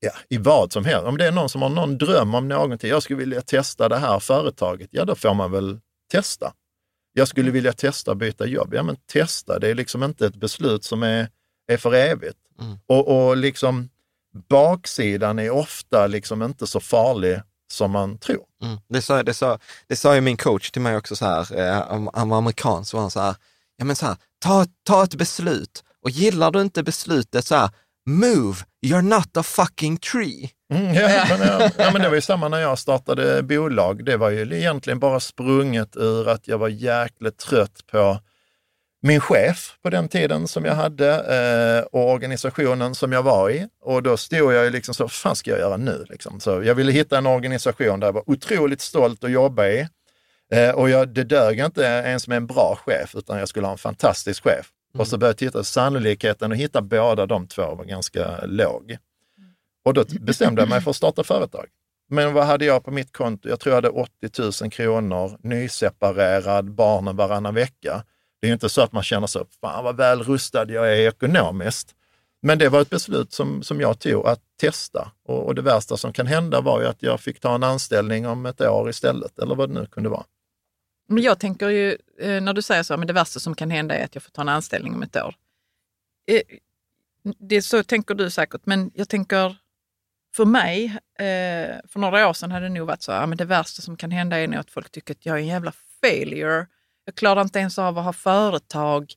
ja, i vad som helst, om det är någon som har någon dröm om någonting, jag skulle vilja testa det här företaget, ja då får man väl testa. Jag skulle vilja testa att byta jobb, ja men testa, det är liksom inte ett beslut som är, är för evigt. Mm. Och, och liksom baksidan är ofta liksom inte så farlig som man tror. Mm. Det, sa, det, sa, det sa ju min coach till mig också så här, eh, han var amerikan, så var han så här, ja men så här, ta, ta ett beslut och gillar du inte beslutet så här, move, you're not a fucking tree. Mm, ja, men, ja, ja, men det var ju samma när jag startade bolag. Det var ju egentligen bara sprunget ur att jag var jäkligt trött på min chef på den tiden som jag hade eh, och organisationen som jag var i. Och då stod jag liksom så, vad fan ska jag göra nu? Liksom. Så jag ville hitta en organisation där jag var otroligt stolt att jobba i. Eh, och jag, det dög inte ens med en bra chef, utan jag skulle ha en fantastisk chef. Och så började jag titta, sannolikheten att hitta båda de två var ganska låg. Och då bestämde jag mig för att starta företag. Men vad hade jag på mitt konto? Jag tror jag hade 80 000 kronor, nyseparerad, barnen varannan vecka. Det är inte så att man känner så, fan vad väl rustad jag är ekonomiskt. Men det var ett beslut som, som jag tog att testa. Och, och det värsta som kan hända var ju att jag fick ta en anställning om ett år istället, eller vad det nu kunde vara. Men jag tänker ju, eh, när du säger så, men det värsta som kan hända är att jag får ta en anställning om ett år. Eh, det så tänker du säkert, men jag tänker för mig, eh, för några år sedan hade det nog varit så, men det värsta som kan hända är nog att folk tycker att jag är en jävla failure. Jag klarar inte ens av att ha företag.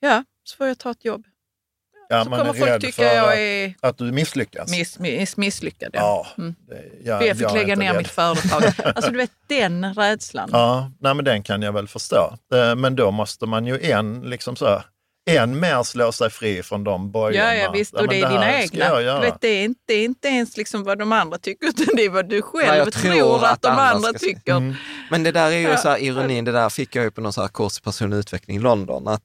Ja, så får jag ta ett jobb. Ja, så man kommer är folk tycka jag är Att du misslyckas. miss, miss, misslyckad. Ja, Mm. ja, jag fick är lägga ner rädd. mitt företag. Alltså du vet den rädslan. Ja, nej, men den kan jag väl förstå. Eh, Men då måste man ju än, liksom så, än mer slå sig fri från de bojorna. Ja, ja visst. Och men det är dina egna. vet, det, är inte, det är inte ens liksom vad de andra tycker, utan det är vad du själv jag tror, tror att, att de andra andra tycker. Mm. Men det där är ju Ja. så här ironin, det där fick jag ju på någon så här kurs i personlig utveckling i London, att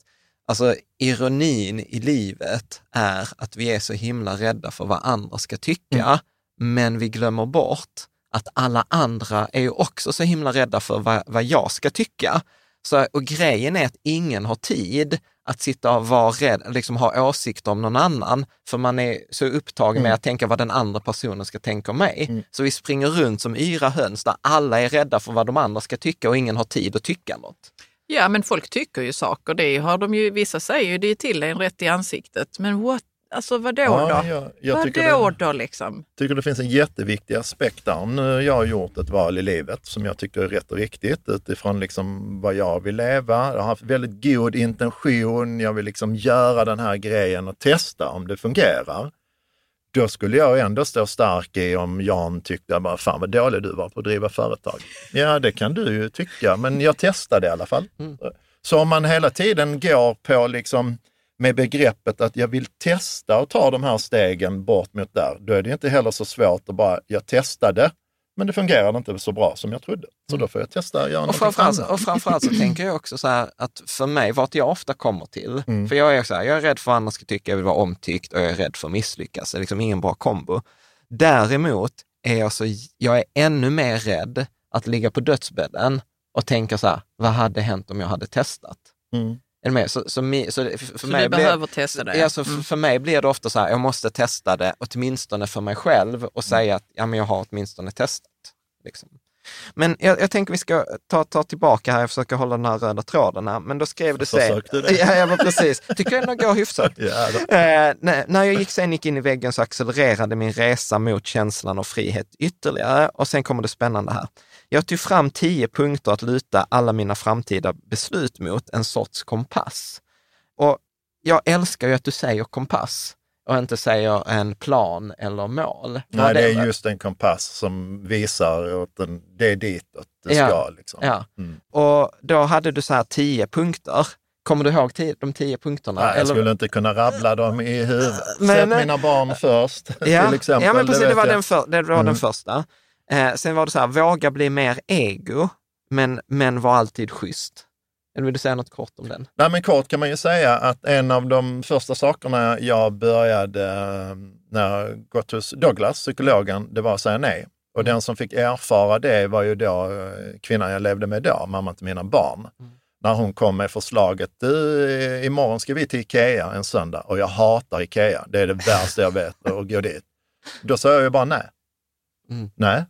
alltså ironin i livet är att vi är så himla rädda för vad andra ska tycka, men vi glömmer bort att alla andra är ju också så himla rädda för vad, vad jag ska tycka. Så, och grejen är att ingen har tid att sitta och vara rädd, liksom ha åsikter om någon annan, för man är så upptagen med Mm. att tänka vad den andra personen ska tänka om mig. Mm. Så vi springer runt som yra höns där alla är rädda för vad de andra ska tycka och ingen har tid att tycka något. Ja, men folk tycker ju saker. Det har de ju, vissa säger ju det är till en rätt i ansiktet. Men what? Alltså vadå Ja, då? jag, jag tycker vadå det, då liksom? tycker det finns en jätteviktig aspekt där. Nu har jag gjort ett val i livet som jag tycker är rätt och riktigt utifrån liksom vad jag vill leva. Jag har haft väldigt god intention. Jag vill liksom göra den här grejen och testa om det fungerar. Då skulle jag ändå stå stark i om Jan tyckte bara, fan vad dålig du var på att driva företag. Ja, det kan du ju tycka, men jag testade i alla fall. Så om man hela tiden går på liksom med begreppet att jag vill testa och ta de här stegen bort mot där, då är det inte heller så svårt att bara, jag testade, men det fungerade inte så bra som jag trodde. Så då får jag testa att göra Och framförallt, annat. och framförallt så tänker jag också så här att för mig, vart jag ofta kommer till, Mm. för jag är så här, jag är rädd för vad andra ska tycka, jag vill vara omtyckt och jag är rädd för att misslyckas. Det är liksom ingen bra kombo. Däremot är jag så, jag är ännu mer rädd att ligga på dödsbädden och tänka så här, vad hade hänt om jag hade testat? Mm. Är du med? Så, så, mi- så för, Så mig du blir- behöver testa det? Ja, så för, Mm. för mig blir det ofta så här, jag måste testa det, åtminstone för mig själv och säga att ja, men jag har åtminstone testat. Liksom. Men jag, jag tänker vi ska ta, ta tillbaka här, jag försöker hålla den här röda tråden här, men då skrev du sen... Försökte det? Ja, ja, men precis. Tycker jag ändå går hyfsat. Ja. Eh, när, när jag gick, sen gick in i väggen så accelererade min resa mot känslan av frihet ytterligare och sen kommer det spännande här. Jag tog fram tio punkter att luta alla mina framtida beslut mot, en sorts kompass. Och jag älskar ju att du säger kompass och inte säger en plan eller mål. Nej, det är just en kompass som visar en, det är ditåt det Ja, ska. Liksom. Ja. Mm. Och då hade du så här tio punkter. Kommer du ihåg tio, de tio punkterna? Nej, jag skulle inte kunna rabbla dem i huvudet. Men- Sätt mina barn först, Ja, till exempel. ja men precis, det, vet var, jag. den, för, det var Mm. den första. Eh, sen var det så här, våga bli mer ego, men, men var alltid schysst. Eller vill du säga något kort om den? Nej, men kort kan man ju säga att en av de första sakerna jag började eh, när jag gått hos Douglas, psykologen, det var att säga nej. Och den som fick erfara det var ju då eh, kvinnan jag levde med då, mamma till mina barn. När hon kom med förslaget, du, eh, imorgon ska vi till Ikea en söndag och jag hatar Ikea. Det är det värsta jag vet att gå dit. Då sa jag ju bara nej. Mm. Nej?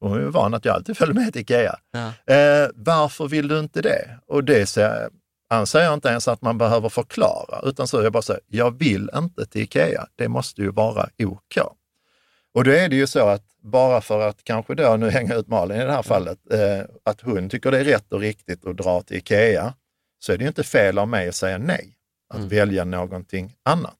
Hon är van att jag alltid följer med till Ikea. Ja. Eh, varför vill du inte det? Och det säger, anser jag inte ens att man behöver förklara, utan så är jag bara säger, jag vill inte till Ikea. Det måste ju vara OK. Och då är det ju så att bara för att kanske då, nu hänga ut Malin i det här fallet, eh, att hon tycker det är rätt och riktigt att dra till Ikea, så är det ju inte fel av mig att säga nej, att välja någonting annat.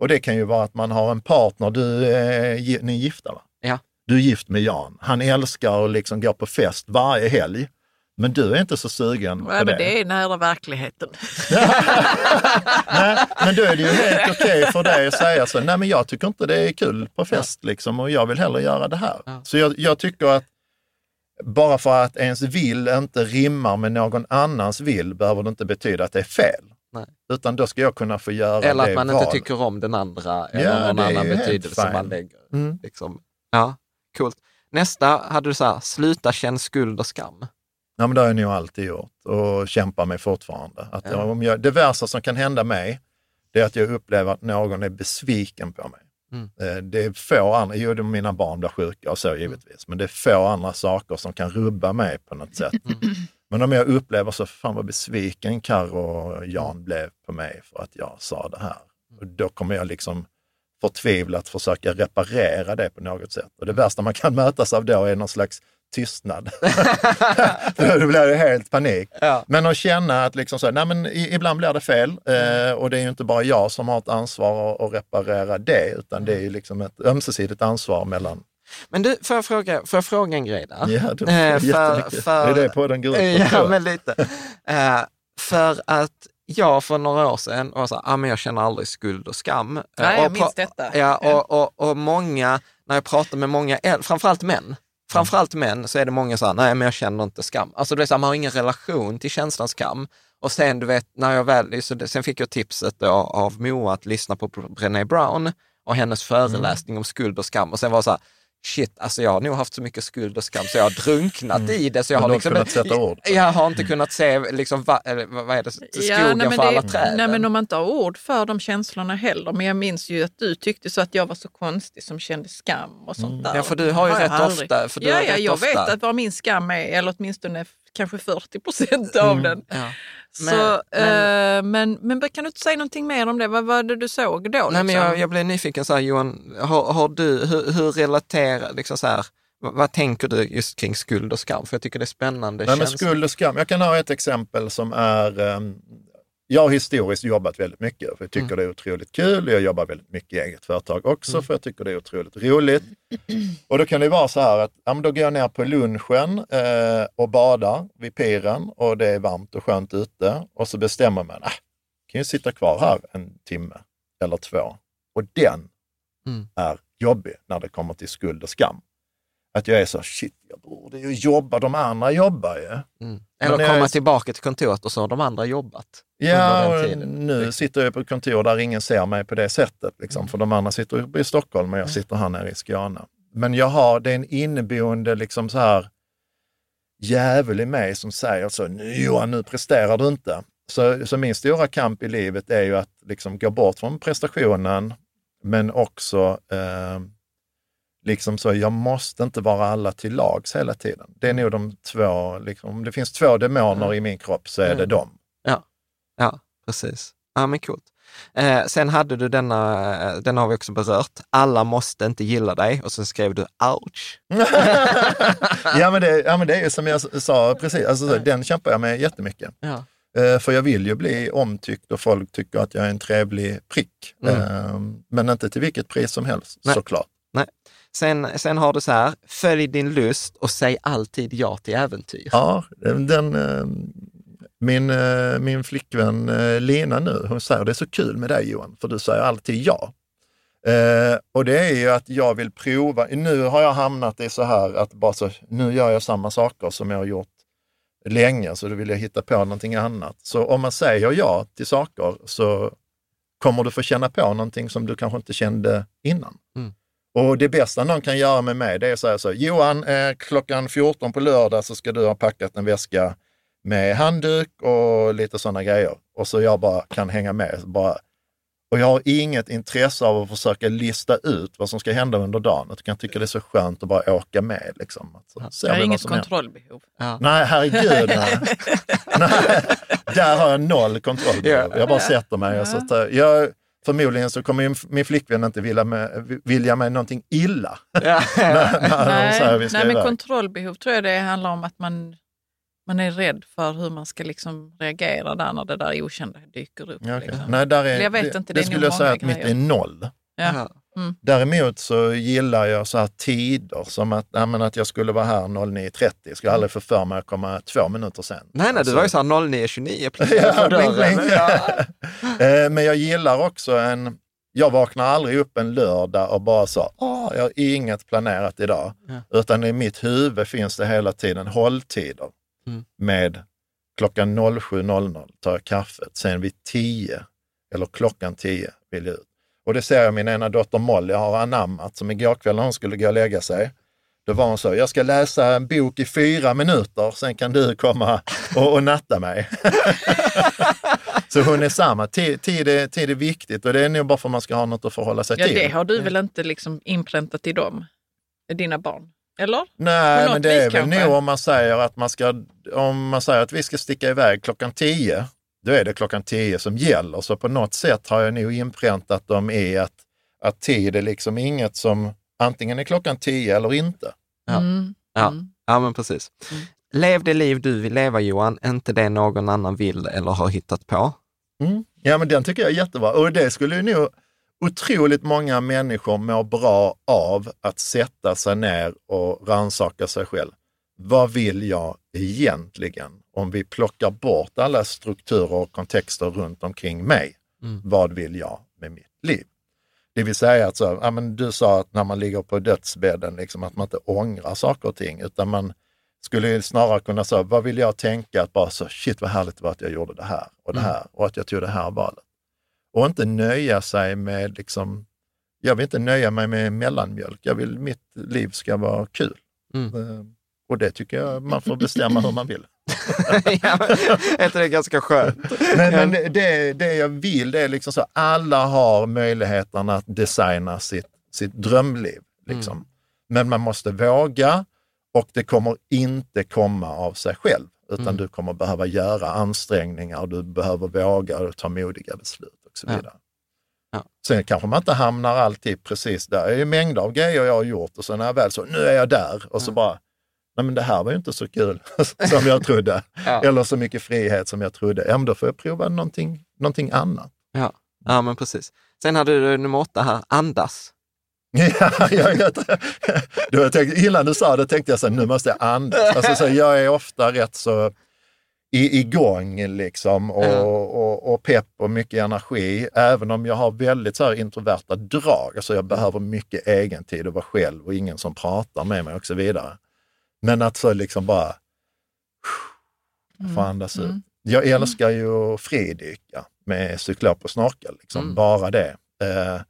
Och det kan ju vara att man har en partner, du, eh, ni är gifta va? Ja. Du är gift med Jan. Han älskar att liksom gå på fest varje helg. Men du är inte så sugen på Ja, det. men det är nära verkligheten. Nej, men då är det ju helt okej för dig att säga så, nej men jag tycker inte det är kul på fest liksom och jag vill hellre göra det här. Så jag, jag tycker att bara för att ens vill inte rimmar med någon annans vill behöver det inte betyda att det är fel. Nej. Utan då ska jag kunna få göra Eller det att man valet. inte tycker om den andra eller Ja, någon annan betydelse man lägger. Mm. Liksom. Ja, coolt. Nästa hade du så här, sluta känn skuld och skam. Ja, men det har jag nog alltid gjort och kämpar med fortfarande. Att Ja. om jag, det värsta som kan hända mig, det är att jag upplever att någon är besviken på mig. Mm. Eh, Det är få andra, jo mina barn blir sjuka och så givetvis, men det är få andra saker som kan rubba mig på något sätt. Mm. Men om jag upplever så, fan vad besviken Karo och Jan blev på mig för att jag sa det här. Och då kommer jag liksom förtvivlat försöka reparera det på något sätt. Och det värsta man kan mötas av då är någon slags tystnad. då blir det helt panik. Ja. Men att känna att liksom så, nej men ibland blir det fel eh, och det är ju inte bara jag som har ett ansvar att, reparera det, utan det är ju liksom ett ömsesidigt ansvar mellan... Men du, får jag fråga, får jag fråga en grej där? Ja, det Eh, är jättemycket. Det är det podden går ut på, Ja, men lite. Eh, för att jag för några år sedan var så här, ah, men jag känner aldrig skuld och skam. Nej, jag och minns pra- detta. Ja, och, och, och många, när jag pratar med många, framförallt män, framförallt män så är det många så här, nej men jag känner inte skam. Alltså det är så här, man har ingen relation till känslan skam. Och sen du vet, när jag väl, så det, sen fick jag tipset då av Moa att lyssna på Brené Brown och hennes föreläsning om skuld och skam. Och sen var det så här, shit, alltså jag har nog haft så mycket skuld och skam så jag har drunknat i det. Så jag Mm. Men har har liksom, kunnat sätta ord. Jag har inte kunnat se, liksom, vad vad är det, skogen nej, men för det- alla träden. Nej, men om man inte har ord för de känslorna heller. Men jag minns ju att du tyckte så att jag var så konstig som kände skam och sånt där. Ja, för du har ju jag rätt aldrig. ofta- för du ja, har ja, rätt jag ofta. vet att vad min skam är, eller åtminstone kanske 40 procent av den. Ja. Så, Men- eh, men, men kan du inte säga någonting mer om det? Vad var det du såg då? Nej, men liksom? jag, jag blev nyfiken, så här, Johan, har, har du, hur, hur relaterar, liksom så här, vad, vad tänker du just kring skuld och skam? För jag tycker det är spännande Nej, men skuld och skam. Jag kan ha ett exempel som är, ehm, jag har historiskt jobbat väldigt mycket för jag tycker Mm. det är otroligt kul. Jag jobbar väldigt mycket i eget företag också för jag tycker det är otroligt roligt. Och då kan det vara så här att ja, men då går jag ner på lunchen eh, och badar vid piren och det är varmt och skönt ute och så bestämmer man, ah, kan ju sitta kvar här en timme eller två. Och den Mm. är jobbig när det kommer till skuld och skam. Att jag är så, shit, jag borde ju jobba, de andra jobbar ju. Mm. Eller komma är- tillbaka till kontoret och så har de andra jobbat Ja, nu sitter jag på ett kontor där ingen ser mig på det sättet. Liksom, Mm. För de andra sitter uppe i Stockholm och jag sitter här nere i Skåne. Men jag har, det är en inneboende liksom så här djävul i mig som säger så, nu Johan, nu presterar du inte. Så, så min stora kamp i livet är ju att liksom gå bort från prestationen, men också eh, liksom så, jag måste inte vara alla till lags hela tiden. Det är nog de två, liksom, om det finns två demoner i min kropp så är det Mm. dem. Ja, ja precis. Ja, men coolt. Eh, sen hade du denna, den har vi också berört, alla måste inte gilla dig och sen skrev du ouch. ja, men det, ja, men det är som jag sa precis, alltså, så, den kämpar jag med jättemycket. Ja. Eh, för jag vill ju bli omtyckt och folk tycker att jag är en trevlig prick. Mm. Eh, men inte till vilket pris som helst, Nej. såklart. Sen, sen har du så här, följ din lust och säg alltid ja till äventyr. Ja, den, eh, min, eh, min flickvän eh, Lena nu, hon säger det är så kul med dig Johan, för du säger alltid ja. Eh, och det är ju att jag vill prova, nu har jag hamnat i så här att bara så, nu gör jag samma saker som jag har gjort länge så då vill jag hitta på någonting annat. Så om man säger ja till saker så kommer du få känna på någonting som du kanske inte kände innan. Mm. Och det bästa någon kan göra med mig, det är att säga så, Johan, eh, klockan 14 på lördag så ska du ha packat en väska med handduk och lite sådana grejer. Och så jag bara kan hänga med. Bara, och jag har inget intresse av att försöka lista ut vad som ska hända under dagen. Jag kan tycka det är så skönt att bara åka med. Liksom. Så, ser Jag har inget kontrollbehov. Nej, herregud. Nej. nej, där har jag noll kontroll. Jag bara sätter mig och så tar, jag, Förmodligen så kommer ju min flickvän inte vilja, med, vilja mig någonting illa. när, när hon säger vi ska Nej, men kontrollbehov tror jag det handlar om att man, man är rädd för hur man ska liksom reagera där när det där okända dyker upp. Ja, okej. liksom. Nej, där är, jag vet det, inte, det, det är skulle jag säga att mitt är noll. Ja. Mm. Däremot så gillar jag så här tider, som att, ja, men att jag skulle vara här 09.30. Jag skulle aldrig få för mig att komma två minuter sen. Nej, nej, det var ju så här 09.29 plötsligt Ja, bling, bling. Ja. Eh, Men jag gillar också en, jag vaknar aldrig upp en lördag och bara så, åh, jag har inget planerat idag. Ja. Utan i mitt huvud finns det hela tiden hålltider Mm. med klockan 07.00 tar jag kaffet, sen vid 10 eller klockan 10 vill jag ut. Och det ser jag min ena dotter Molly har anammat, som igår kväll när hon skulle gå och lägga sig. Då var hon så, jag ska läsa en bok i fyra minuter, sen kan du komma och, och natta mig. så hon är samma, tid, tid, är, tid är viktigt och det är nog bara för att man ska ha något att förhålla sig Ja, till. det har du väl inte liksom inpräntat i dem, dina barn? Eller? Nej, men det är väl nog om man säger att man ska, om man säger att vi ska sticka iväg klockan 10, då är det klockan 10 som gäller. Så på något sätt har jag nog inpräntat dem i att, att tid är liksom inget som antingen är klockan 10 eller inte. Ja. Mm. Ja. ja, men precis. Lev det liv du vill leva Johan, inte det någon annan vill eller har hittat på. Mm. Ja, men den tycker jag är jättebra. Och det skulle ju nog otroligt många människor må bra av att sätta sig ner och rannsaka sig själv. Vad vill jag egentligen? Om vi plockar bort alla strukturer och kontexter runt omkring mig. Mm. Vad vill jag med mitt liv? Det vill säga att så, ja, men du sa att när man ligger på dödsbädden, liksom, att man inte ångrar saker och ting, utan man skulle snarare kunna säga, vad vill jag tänka? Att bara så, shit vad härligt det var att jag gjorde det här och det Mm. här och att jag tog det här valet. Och inte nöja sig med, liksom, jag vill inte nöja mig med mellanmjölk. Jag vill, mitt liv ska vara kul. Mm. Och det tycker jag man får bestämma hur man vill. ja, men, är det ganska skönt? Men, men det, det jag vill, det är liksom så, alla har möjligheten att designa sitt, sitt drömliv. Liksom. Men man måste våga och det kommer inte komma av sig själv, utan Mm. du kommer behöva göra ansträngningar, du behöver våga och ta modiga beslut och så Ja. vidare. Ja. Sen kanske man inte hamnar alltid precis där. Det är ju mängder av grejer jag har gjort och så när jag väl så, nu är jag där och så bara, nej men det här var ju inte så kul som jag trodde. Ja. Eller så mycket frihet som jag trodde. Ja, men då får jag prova någonting, någonting annat. Ja. ja, men precis. Sen hade du nummer åtta här, andas. Ja, jag, jag, då jag tänkte, innan du sa det tänkte jag så här, nu måste jag andas. Alltså, så jag är ofta rätt så i, igång liksom och, Ja. och, och pepp och mycket energi, även om jag har väldigt så introverta drag. Alltså jag behöver mycket egen tid att vara själv och ingen som pratar med mig och så vidare. Men att så liksom bara få andas ut. Mm. Jag älskar ju fridyka med cyklop och snorkel, liksom. Mm. bara det. Eh,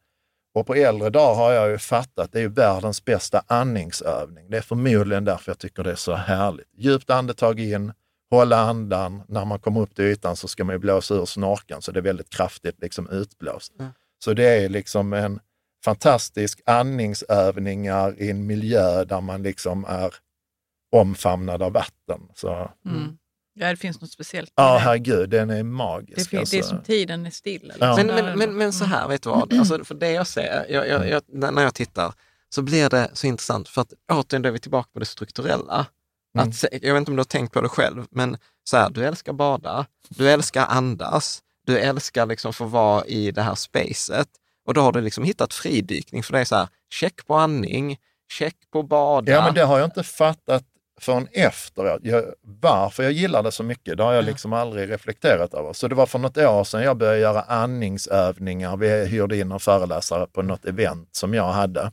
och på äldre dagar har jag ju fattat, det är ju världens bästa andningsövning. Det är förmodligen därför jag tycker det är så härligt. Djupt andetag in, hålla andan. När man kommer upp till ytan så ska man ju blåsa ur snorkeln, så det är väldigt kraftigt liksom utblåst. Mm. Så det är liksom en fantastisk andningsövningar i en miljö där man liksom är omfamnad av vatten. Så, Mm. Ja, det finns något speciellt Ja, herregud, den är magisk. Det, fin- det är alltså. som tiden är stilla. Ja. liksom. Men, men, men, men så här, vet du vad? Alltså, för det jag ser, jag, jag, jag, när jag tittar, så blir det så intressant, för att återigen då är vi tillbaka på det strukturella. Mm. Att, jag vet inte om du har tänkt på det själv, men så här, du älskar bada, du älskar andas, du älskar liksom få vara i det här spacet. Och då har du liksom hittat fridykning, för det är så här, check på andning, check på bada. Ja, men det har jag inte fattat förrän efteråt. Jag, varför jag gillar det så mycket, det har jag liksom aldrig reflekterat över. Så det var för något år sedan jag började göra andningsövningar. Vi hyrde in en föreläsare på något event som jag hade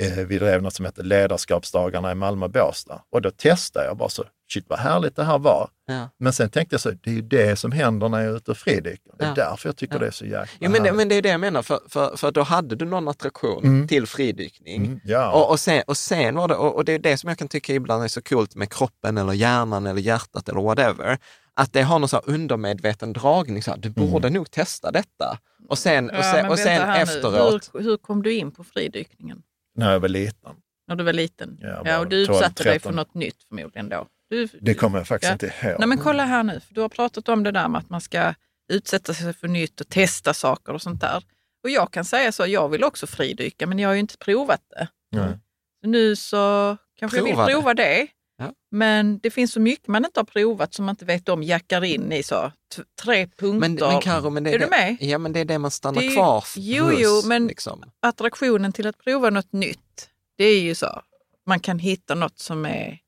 Eh, vi drev något som hette Ledarskapsdagarna i Malmö och Båstad. Och då testade jag bara så, shit vad härligt det här var. Ja. Men sen tänkte jag så, det är ju det som händer när jag är ute och fridyker. Det är Ja. därför jag tycker Ja. det är så jäkla Ja, men, det, men det är det jag menar, för, för, för då hade du någon attraktion Mm. till fridykning. Mm, ja. Och, och, sen, och sen var det, och, och det är det som jag kan tycka ibland är så coolt med kroppen eller hjärnan eller hjärtat eller whatever, att det har någon så här undermedveten dragning, så här, du borde nog testa detta. Och sen, och sen, och sen efteråt, Hur, hur kom du in på fridykningen? När jag var liten. När du var liten? Ja, Ja, och du 12, utsatte dig för 13. något nytt förmodligen då? Du, Det kommer jag faktiskt Ja. inte ihåg. Nej men kolla här nu, för du har pratat om det där med att man ska utsätta sig för nytt och testa saker och sånt där. Och jag kan säga så, jag vill också fridyka men jag har ju inte provat det. Nej. Nu så kanske jag Prova vill det. prova det. Ja. Men det finns så mycket man inte har provat som man inte vet om, jackar in i så tre punkter. men, men Karo, men det är det, du med? Ja, men det är det man stannar Det är ju- kvar Jo, hos, jo, men- Liksom. Attraktionen till att prova något nytt, det är ju så. Man kan hitta något som, är,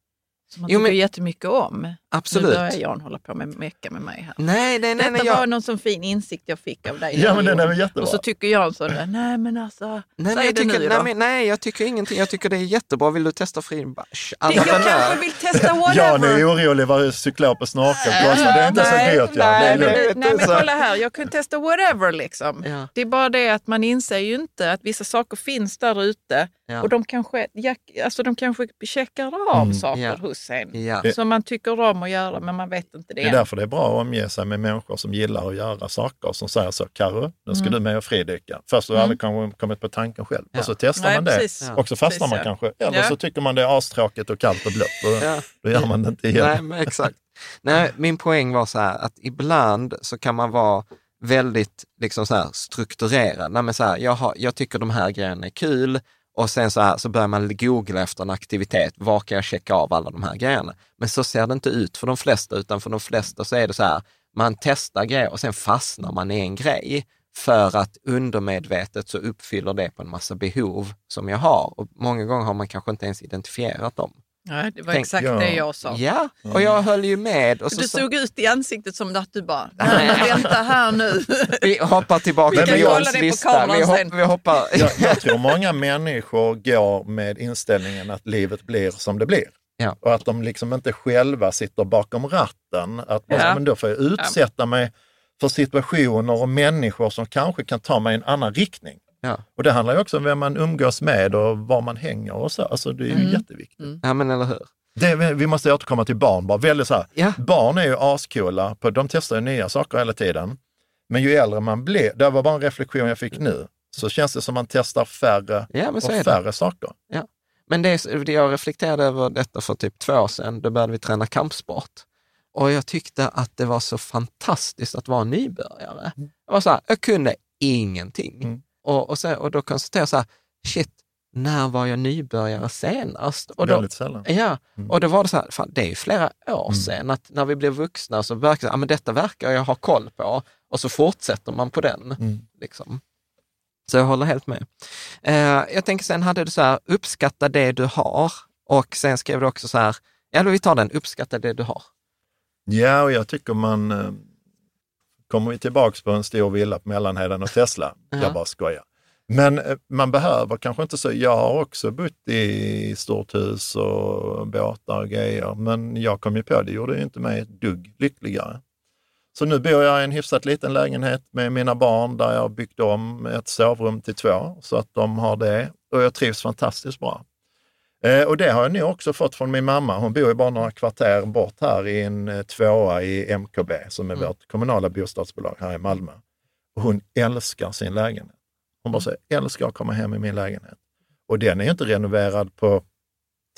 som man Jo, tycker men- jättemycket om. Absolut. Nu börjar Jan hålla på med mecka med mig här. Nej, nej, nej. Detta nej jag, var någon sån fin insikt jag fick av dig. Ja, men den är jättebra. Och så tycker Jan så, där, nej men alltså, Nej, säg jag det tycker, nu nej, då. men, nej, jag tycker ingenting. Jag tycker det är jättebra. Vill du testa fri bärs? Det- jag kanske vill testa Jan är whatever. orolig vad cyklop och snorkel kostar. Det är inte så Nej, dyrt. Ja. Det nej, nej. Nej, nej men så. kolla här, jag kan testa whatever liksom. Ja. Det är bara det att man inser ju inte att vissa saker finns där ute Ja. och de kanske, alltså de kanske checkar av Mm. saker Ja. hos en. Ja. Som man tycker om att göra men man vet inte det. Det är därför det är bra att omge sig med människor som gillar att göra saker, som säger så, Karo, nu ska Mm. du med och fridyka. Först har du Mm. aldrig kommit- kommit på tanken själv. Ja. Och så testar Nej, man det. precis. Och så fastnar Precis, man ja. kanske. Eller Ja. så tycker man det är astråkigt och kallt och blött. Då, Ja. då gör man det inte igen. Nej, men exakt. Nej, min poäng var så här att ibland så kan man vara väldigt liksom så här strukturerad. Nej, men så här, jag, har, jag tycker de här grejerna är kul och sen så, här, så börjar man googla efter en aktivitet. Var kan jag checka av alla de här grejerna? Men så ser det inte ut för de flesta, utan för de flesta så är det så här, man testar grejer och sen fastnar man i en grej för att undermedvetet så uppfyller det på en massa behov som jag har. Och många gånger har man kanske inte ens identifierat dem. Nej, det var Tänk- exakt Ja. det jag sa. Ja, och jag höll ju med. Och så, Du så, såg ut i ansiktet som att du bara, nej vänta här nu. vi hoppar tillbaka Vi till Johns det på lista. kameran Vi, hopp, vi hoppar. Jag, jag tror många människor går med inställningen att livet blir som det blir. Ja. Och att de liksom inte själva sitter bakom ratten. Att bara, Ja. men då får jag utsätta mig för situationer och människor som kanske kan ta mig i en annan riktning. Ja. Och det handlar ju också om vem man umgås med och var man hänger och så. Alltså det är ju Mm. jätteviktigt. ja, men eller hur? Det, vi måste återkomma till barn bara. Väldigt så här. Ja. Barn är ju ascoola, på, de testar ju nya saker hela tiden. Men ju äldre man blir, det var bara en reflektion jag fick nu, så känns det som man testar färre Ja, och är det. färre saker. Men det, är- det jag reflekterade över detta för typ två år sedan, då började vi träna kampsport. Och jag tyckte att det var så fantastiskt att vara nybörjare. Jag var så här, jag kunde ingenting. Mm. Och, och, så, och då konstaterade jag så här, shit, när var jag nybörjare senast? Och då, Väldigt sällan. Ja, Mm. och då var det så här, fan, det är ju flera år Mm. sedan att när vi blev vuxna så verkar det, ja men detta verkar jag ha koll på och så fortsätter man på den. Mm. Liksom. Så jag håller helt med. Eh, jag tänker sen hade du så här, uppskatta det du har och sen skrev du också så här, ja vi tar den, uppskatta det du har. Ja, och jag tycker man... Kommer vi tillbaks på en stor villa på Mellanheden och Tesla? Ja. Jag bara skojar. Men eh, man behöver kanske inte så... Jag har också bott i stort hus och båtar och grejer, men jag kom ju på det, gjorde ju inte mig ett dugg lyckligare. Så nu bor jag i en hyfsat liten lägenhet med mina barn där jag har byggt om ett sovrum till två så att de har det och jag trivs fantastiskt bra. Eh, och det har jag nu också fått från min mamma. Hon bor ju bara några kvarter bort här i en eh, tvåa i MKB som är Mm. vårt kommunala bostadsbolag här i Malmö. Och hon älskar sin lägenhet. Hon bara säger, älskar att komma hem i min lägenhet. Och den är ju inte renoverad på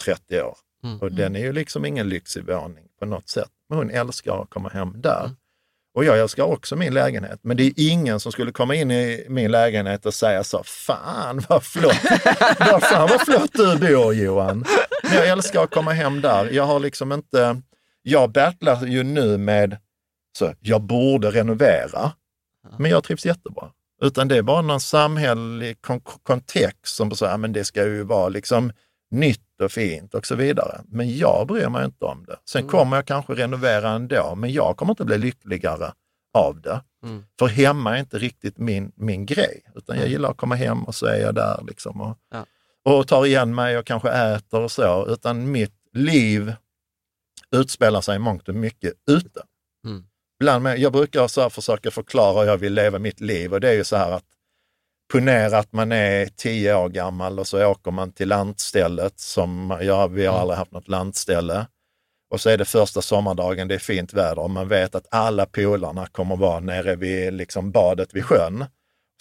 30 år. Mm. Och den är ju liksom ingen lyxig våning på något sätt. Men hon älskar att komma hem där. Mm. Och jag älskar också min lägenhet. Men det är ingen som skulle komma in i min lägenhet och säga så, fan vad flott, vad fan vad flott du bor Johan. Men jag älskar att komma hem där. Jag har liksom inte, jag battlar ju nu med, så jag borde renovera. Men jag trivs jättebra. Utan det är bara någon samhällelig kon- kontext som säger, men det ska ju vara liksom nytt och fint och så vidare. Men jag bryr mig inte om det. Sen Mm. kommer jag kanske renovera ändå, men jag kommer inte bli lyckligare av det. Mm. För hemma är inte riktigt min, min grej, utan jag gillar att komma hem och så är jag där. Liksom och, Ja. och tar igen mig och kanske äter och så, utan mitt liv utspelar sig i mångt och mycket ute. Mm. Bland mig, jag brukar så försöka förklara hur jag vill leva mitt liv och det är ju så här att ponera att man är tio år gammal och så åker man till lantstället som, ja, vi har aldrig haft något lantställe. Och så är det första sommardagen, det är fint väder och man vet att alla polarna kommer vara nere vid liksom badet vid sjön.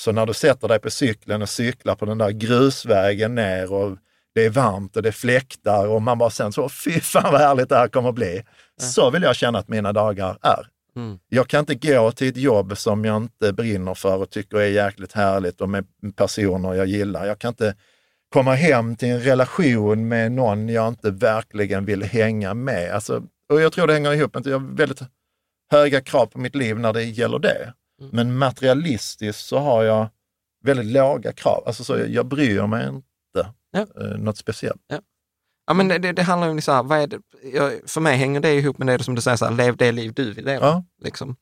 Så när du sätter dig på cykeln och cyklar på den där grusvägen ner och det är varmt och det fläktar och man bara sen så, fy fan vad härligt det här kommer att bli. Så vill jag känna att mina dagar är. Mm. Jag kan inte gå till ett jobb som jag inte brinner för och tycker är jäkligt härligt och med personer jag gillar. Jag kan inte komma hem till en relation med någon jag inte verkligen vill hänga med. Alltså, och jag tror det hänger ihop med att jag har väldigt höga krav på mitt liv när det gäller det. Men materialistiskt så har jag väldigt låga krav. Alltså så jag, jag bryr mig inte Ja. eh, något speciellt. Ja, men det, det, handlar ju om så här, vad är det, för mig hänger det ihop med det som du säger, så här, lev det liv du vill leva. Ja. Liksom.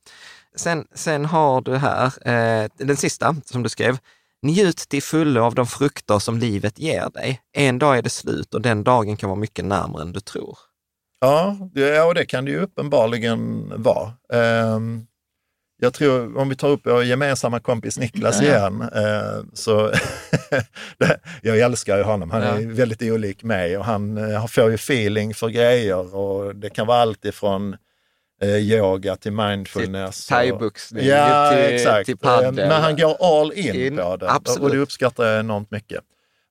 Sen, sen har du här, eh, den sista som du skrev, njut till fullo av de frukter som livet ger dig. En dag är det slut och den dagen kan vara mycket närmare än du tror. Ja, ja, och det kan det ju uppenbarligen vara. Ehm, jag tror, om vi tar upp vår gemensamma kompis Niklas igen, eh, så jag älskar ju honom. Han är Ja. väldigt olik mig och han eh, får ju feeling för grejer och det kan vara allt ifrån eh, yoga till mindfulness. Till thaiboxning, ja, till- exakt. till padel. Eh, Men han går all in, In, på det absolut. och det uppskattar jag enormt mycket.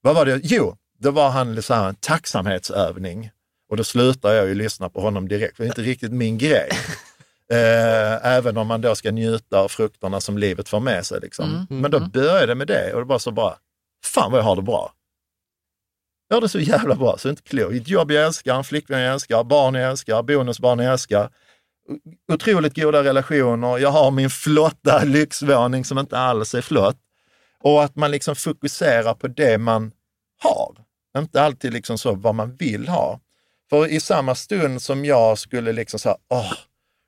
Vad var det? Jo, då var han så här en tacksamhetsövning. Och då slutar jag ju lyssna på honom direkt, för det är inte riktigt min grej. Eh, även om man då ska njuta av frukterna som livet får med sig. Liksom. Mm. Men då började det med det och det var så bara, fan vad jag har det bra. Jag har det så jävla bra, så inte klokt. Ett jobb jag älskar, en flickvän jag älskar, barn jag älskar, bonusbarn jag älskar. Otroligt goda relationer, jag har min flotta lyxvåning som inte alls är flott. Och att man liksom fokuserar på det man har. Inte alltid liksom så vad man vill ha. För i samma stund som jag skulle liksom säga, åh,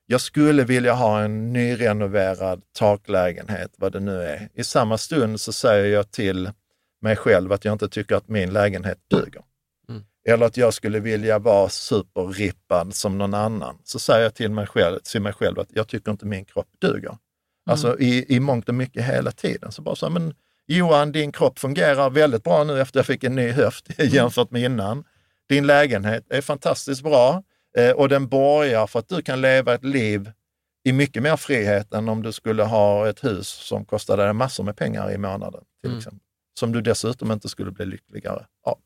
jag skulle vilja ha en nyrenoverad taklägenhet, vad det nu är. I samma stund så säger jag till mig själv att jag inte tycker att min lägenhet duger. Mm. Eller att jag skulle vilja vara superrippad som någon annan. Så säger jag till mig själv, till mig själv att jag tycker inte min kropp duger. Alltså i, i mångt och mycket hela tiden. Så bara så, här, men Johan, din kropp fungerar väldigt bra nu efter jag fick en ny höft jämfört med innan. Din lägenhet är fantastiskt bra och den borgar för att du kan leva ett liv i mycket mer frihet än om du skulle ha ett hus som kostade dig massor med pengar i månaden. Till Mm. exempel. Som du dessutom inte skulle bli lyckligare av.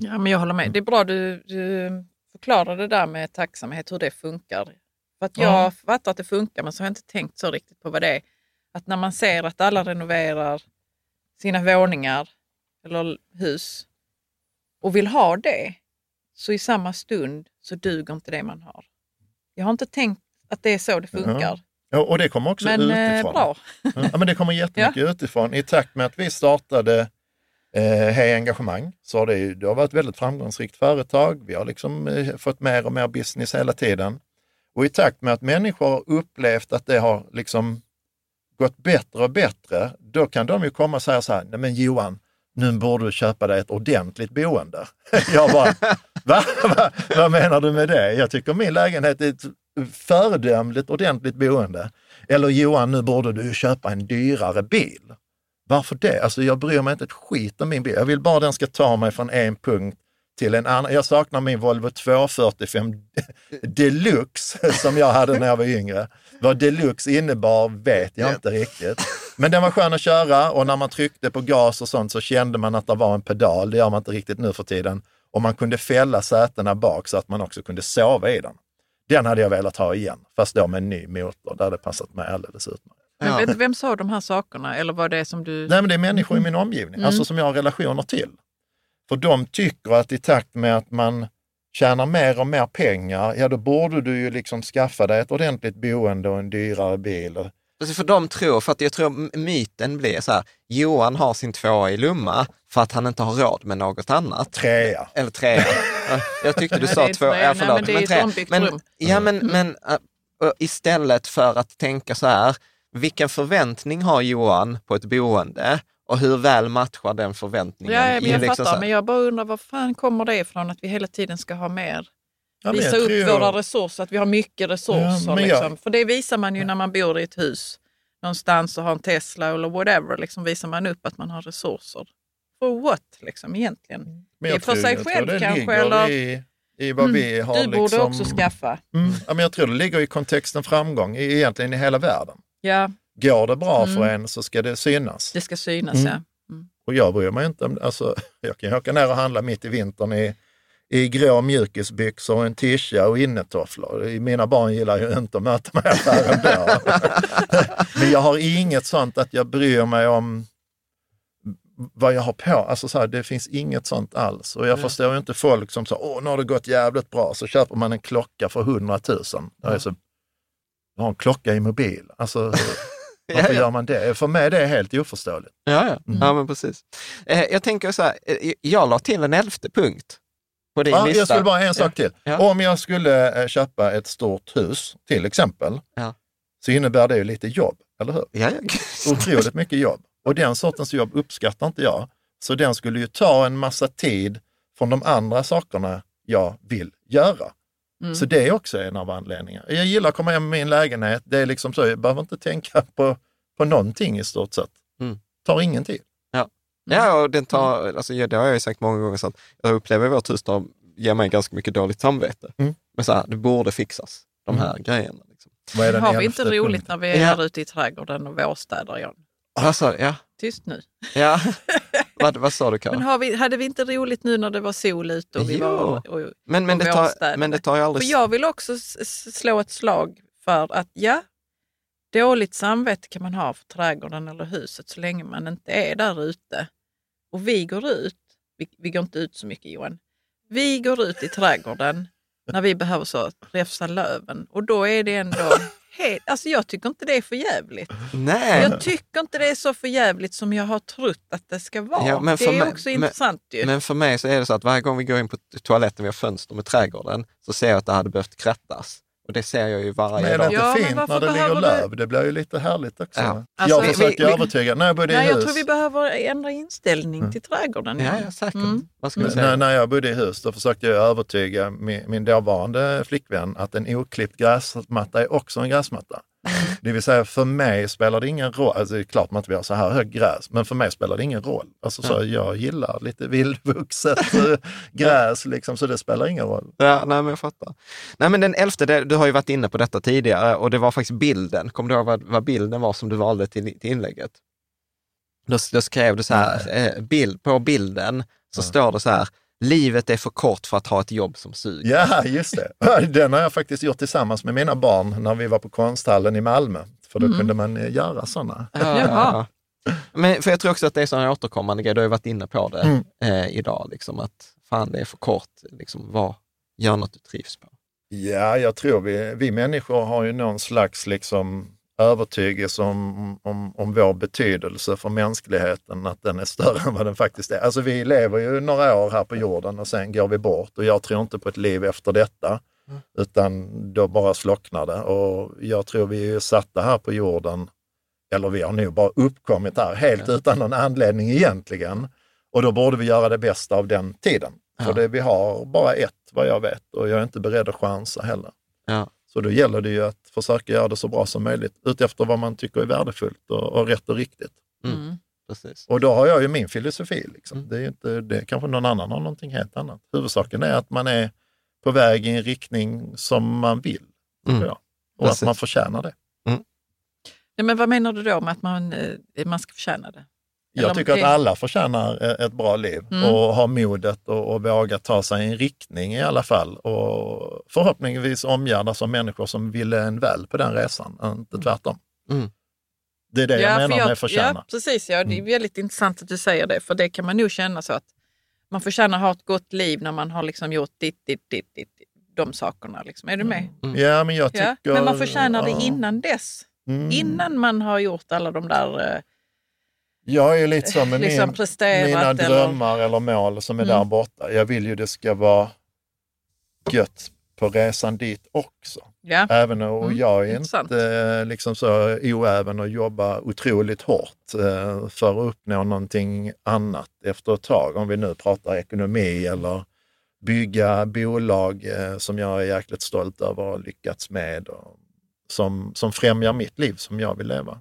Ja, men jag håller med. Det är bra du, du förklarar det där med tacksamhet, hur det funkar. För att jag Ja. fattar att det funkar, men så har jag inte tänkt så riktigt på vad det är. Att när man ser att alla renoverar sina våningar eller hus och vill ha det, så i samma stund så duger inte det man har. Jag har inte tänkt att det är så det funkar. Ja, och det kommer också Men eh, utifrån. bra. Ja, men det kommer jättemycket utifrån. I takt med att vi startade eh, Hej Engagemang så har det, det har varit ett väldigt framgångsrikt företag. Vi har liksom eh, fått mer och mer business hela tiden. Och i takt med att människor har upplevt att det har liksom gått bättre och bättre, då kan de ju komma och säga så här, nej men Johan, nu borde du köpa dig ett ordentligt boende. Jag bara, va? va? Vad menar du med det? Jag tycker min lägenhet är ett föredömligt ordentligt boende. Eller Johan, nu borde du köpa en dyrare bil. Varför det? Alltså jag bryr mig inte ett skit om min bil. Jag vill bara den ska ta mig från en punkt till en annan. Jag saknar min Volvo 245 Deluxe som jag hade när jag var yngre. Vad Deluxe innebar vet jag inte riktigt. Men den var skön att köra och när man tryckte på gas och sånt så kände man att det var en pedal. Det gör man inte riktigt nu för tiden. Och man kunde fälla sätena bak så att man också kunde sova i den. Den hade jag velat ha igen, fast då med en ny motor. Det hade passat mig alldeles utmärkt. Men vet, vem sa de här sakerna? Eller var det som du... Nej, men det är människor i min omgivning, Mm. alltså som jag har relationer till. För de tycker att i takt med att man tjänar mer och mer pengar, ja då borde du ju liksom skaffa dig ett ordentligt boende och en dyrare bil. Alltså för de tror, för att jag tror myten blir så här, Johan har sin tvåa i Lomma för att han inte har råd med något annat. Trea. Eller trea. Ja, Jag tyckte du Nej, sa två, tre. ja Nej, förlåt. men det är ett trea. men. Ja men, men äh, istället för att tänka så här, vilken förväntning har Johan på ett boende Och hur väl matchar den förväntningen? Ja, men i jag liksom fattar, men jag bara undrar var fan kommer det ifrån att vi hela tiden ska ha mer? Ja, men Visa jag upp tror- våra resurser, att vi har mycket resurser. Ja, men jag- liksom. För det visar man ju när man bor i ett hus någonstans och har en Tesla eller whatever. Liksom visar man upp att man har resurser. For what liksom egentligen? Men det är jag för tror- sig jag själv det kanske? Eller? I, i vad vi har du borde liksom... också skaffa. Mm, ja, men jag tror det ligger i kontexten framgång, i, egentligen i hela världen. Ja, Går det bra Mm. för en så ska det synas. det ska synas Mm. ja. Och jag bryr mig inte om, alltså, jag kan ju åka ner och handla mitt i vintern i, i grå mjukisbyxor och en tisha och innetofflor. Mina barn gillar ju inte att möta mig i affären då. Men jag har inget sånt att jag bryr mig om vad jag har på. Alltså så här, det finns inget sånt alls. Och jag förstår ju inte folk som säger, åh nu har det gått jävligt bra, så köper man en klocka för 100 000. Jag är så, jag har en klocka i mobil. Alltså, varför Ja, ja. gör man det? För mig är det helt oförståeligt. Ja, ja. Mm. ja men precis. Eh, jag tänker så här, eh, jag la till en elfte punkt på din Ja, lista. jag skulle bara en sak till. Ja. Om jag skulle eh, köpa ett stort hus, till exempel, Ja. så innebär det ju lite jobb, eller hur? Ja, ja. Otroligt mycket jobb. Och den sortens jobb uppskattar inte jag. Så den skulle ju ta en massa tid från de andra sakerna jag vill göra. Mm. Så det är också en av anledningarna. Jag gillar att komma hem med min lägenhet. Det är liksom så, jag behöver inte tänka på, på någonting i stort sett. Mm. Tar ingen tid. Ja, och den tar, alltså, ja, det har jag ju sagt många gånger, så att jag upplever vårt hus ger mig ganska mycket dåligt samvete. Mm. Men så här, det borde fixas, de här grejerna. Liksom. Vad är den Har vi inte roligt när vi är Ja. här ute i trädgården och vårstädar, John? Alltså, ja, Tyst nu. ja. vad, vad sa du Men Karin? har vi, hade vi inte roligt nu när det var sol ute och vi Jo. var och, Men, men, och det tar, men det tar ju För aldrig... jag vill också slå ett slag för att ja, dåligt samvete kan man ha för trädgården eller huset så länge man inte är där ute. Och vi går ut, vi, vi går inte ut så mycket Johan, vi går ut i trädgården när vi behöver så räfsa löven och då är det ändå helt, alltså jag tycker inte det är för jävligt. Nej. Jag tycker inte det är så för jävligt som jag har trott att det ska vara. Ja, men det för är mig- också men- intressant ju. Men för mig så är det så att varje gång vi går in på toaletten, vi har fönster med trädgården, så ser jag att det hade behövt krattas. Och det ser jag ju varje Men är det dag. inte Ja, men fint när det ligger behöver du- löv? Det blir ju lite härligt också. Ja. Alltså, jag vi- försöker vi- övertyga, när jag bodde i Nej, hus. jag tror vi behöver ändra inställning till trädgården. Ja, ja, säkert. Mm. Vad ska vi säga? När, när jag bodde i hus då försökte jag övertyga min, min dåvarande flickvän att en oklippt gräsmatta är också en gräsmatta. Det vill säga för mig spelar det ingen roll, alltså det är klart man inte vill ha så här hög gräs, men för mig spelar det ingen roll. Alltså så jag gillar lite vildvuxet eh, gräs liksom, så det spelar ingen roll. Ja, nej, men jag fattar. Nej, men den elfte, det, du har ju varit inne på detta tidigare och det var faktiskt bilden. Kommer du ihåg vad, vad bilden var som du valde till, till inlägget? Då, då skrev du så här, eh, bild, på bilden så står det så här, livet är för kort för att ha ett jobb som suger. Ja, just det. Den har jag faktiskt gjort tillsammans med mina barn när vi var på konsthallen i Malmö. För då kunde man eh, göra sådana. Ja. Men för jag tror också att det är så en återkommande grej, du har ju varit inne på det Mm. eh, idag, liksom, att fan det är för kort, liksom, vad, gör något du trivs på. Ja, jag tror vi, vi människor har ju någon slags liksom övertygelse om, om, om vår betydelse för mänskligheten, att den är större än vad den faktiskt är. Alltså vi lever ju några år här på jorden och sen går vi bort och jag tror inte på ett liv efter detta, utan då bara slocknar det. Och jag tror vi är satta här på jorden, eller vi har nog bara uppkommit här helt utan någon anledning egentligen. Och då borde vi göra det bästa av den tiden. För Ja. det, vi har bara ett vad jag vet och jag är inte beredd att chansa heller. Ja. Så då gäller det ju att försöka göra det så bra som möjligt utefter vad man tycker är värdefullt och, och rätt och riktigt. Mm. Precis. Och då har jag ju min filosofi. Liksom. Det är ju inte, det kanske någon annan har någonting helt annat. Huvudsaken är att man är på väg i en riktning som man vill. Mm. jag. Och Precis. att man förtjänar det. Ja, men vad menar du då med att man, eh, man ska förtjäna det? Jag tycker att alla förtjänar eh, ett bra liv Mm. och har modet och, och våga ta sig en riktning i alla fall. Och förhoppningsvis omgärdas av människor som ville en väl på den resan, inte tvärtom. Mm. Det är det jag för menar med förtjäna. Ja, precis. Ja, det är Mm. väldigt intressant att du säger det, för det kan man nog känna så att man förtjänar att ha ett gott liv när man har liksom gjort ditt, ditt, ditt, ditt, de sakerna. Liksom. Är du med? Ja, men jag tycker... Ja, men man förtjänar det ja. innan dess. Mm. Innan man har gjort alla de där... Jag är lite som med liksom min, mina eller- drömmar eller mål som är Mm. där borta. Jag vill ju det ska vara gött på resan dit också. Ja. Även och Mm, jag är intressant. inte eh, liksom så oäven och jobbar otroligt hårt eh, för att uppnå någonting annat efter ett tag. Om vi nu pratar ekonomi eller bygga bolag eh, som jag är jäkligt stolt över och lyckats med. Och som, som främjar mitt liv som jag vill leva.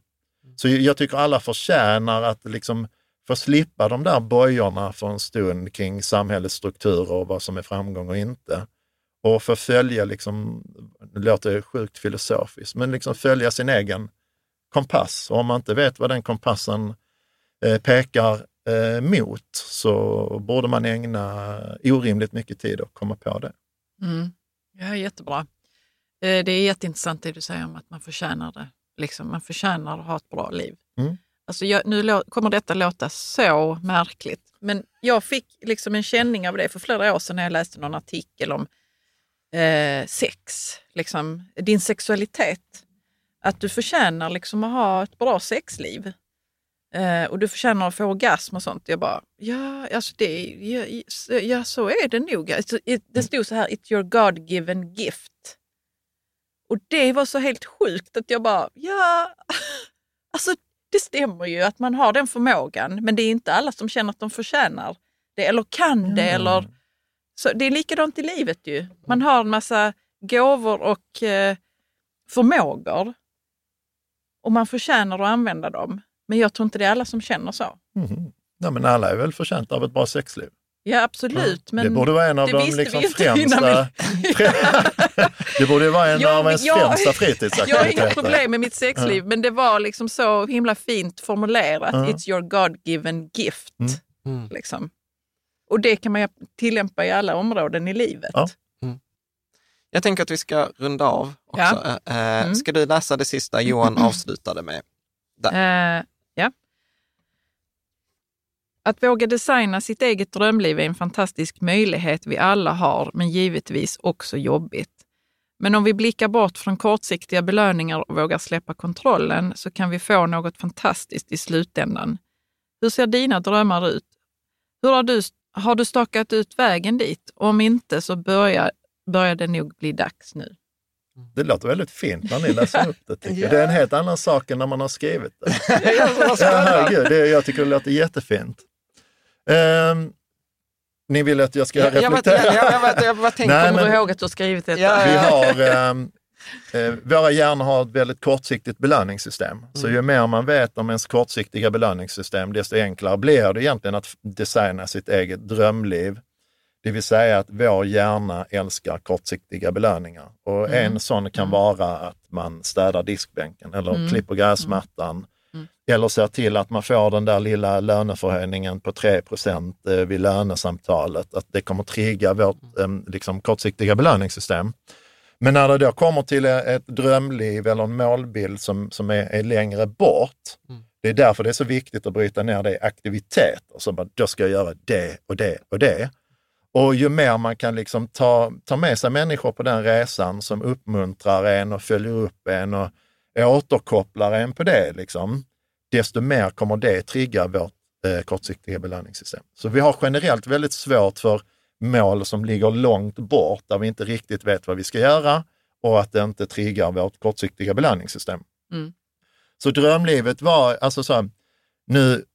Så jag tycker alla förtjänar att liksom få slippa de där bojorna för en stund kring samhällets strukturer och vad som är framgång och inte. Och få följa, liksom, det låter sjukt filosofiskt, men liksom följa sin egen kompass. Och om man inte vet vad den kompassen eh, pekar eh, mot så borde man ägna orimligt mycket tid att komma på det. Mm. Ja, jättebra. Eh, det är jätteintressant det du säger om att man förtjänar det. Liksom, man förtjänar att ha ett bra liv. Mm. Alltså jag, nu kommer detta låta så märkligt, men jag fick liksom en känning av det för flera år sedan när jag läste någon artikel om eh, sex, liksom, din sexualitet. Att du förtjänar liksom att ha ett bra sexliv. Eh, och du förtjänar att få orgasm och sånt. Jag bara, ja, alltså det, ja, så- ja så är det nog. Alltså, Det stod så här, it's your God-given gift. Och det var så helt sjukt att jag bara, ja, alltså det stämmer ju att man har den förmågan, men det är inte alla som känner att de förtjänar det eller kan det. Eller, så det är likadant i livet ju. Man har en massa gåvor och eh, förmågor och man förtjänar att använda dem. Men jag tror inte det är alla som känner så. Mhm. Ja, men alla är väl förtjänta av ett bra sexliv. Ja, absolut. Men det borde vara en av de liksom främsta... det borde vara en Ja, av ens jag- främsta Jag har fritidsaktiviteter. inga problem med mitt sexliv, men det var liksom så himla fint formulerat. Ja. It's your God-given gift. Mm. Liksom. Och det kan man tillämpa i alla områden i livet. Ja. Jag tänker att vi ska runda av också. Ja. Eh, Mm. Ska du läsa det sista Johan avslutade med? Eh, ja. Att våga designa sitt eget drömliv är en fantastisk möjlighet vi alla har, men givetvis också jobbigt. Men om vi blickar bort från kortsiktiga belöningar och vågar släppa kontrollen så kan vi få något fantastiskt i slutändan. Hur ser dina drömmar ut? Hur har, du, har du stakat ut vägen dit? Om inte så börjar, börjar det nog bli dags nu. Det låter väldigt fint när ni läser upp det. Tycker jag. Det är en helt annan sak än när man har skrivit det. Ja, herregud, det, jag tycker det låter jättefint. Ehm, ni vill att jag ska Ja, jag reflektera? ja, jag bara- jag bara tänker, Nej, Kommer du ihåg att du har skrivit detta? Ja, vi har, ehm, eh, våra hjärnor har ett väldigt kortsiktigt belöningssystem. Så Mm. ju mer man vet om ens kortsiktiga belöningssystem, desto enklare blir det egentligen att designa sitt eget drömliv. Det vill säga att vår hjärna älskar kortsiktiga belöningar. Och Mm. en sån kan vara att man städar diskbänken eller Mm. klipper gräsmattan. Mm. Eller ser till att man får den där lilla löneförhöjningen på 3 eh, vid lönesamtalet. Att det kommer trigga vårt eh, liksom, kortsiktiga belöningssystem. Men när det då kommer till ett drömliv eller en målbild som, som är, är längre bort, det är därför det är så viktigt att bryta ner det i aktiviteter. Så bara, då ska jag göra det och det och det. Och ju mer man kan liksom ta, ta med sig människor på den resan som uppmuntrar en och följer upp en och återkopplar en på det, liksom, desto mer kommer det trigga vårt eh, kortsiktiga belöningssystem. Så vi har generellt väldigt svårt för mål som ligger långt bort, där vi inte riktigt vet vad vi ska göra och att det inte triggar vårt kortsiktiga belöningssystem. Mm. Så drömlivet var, alltså så här, nu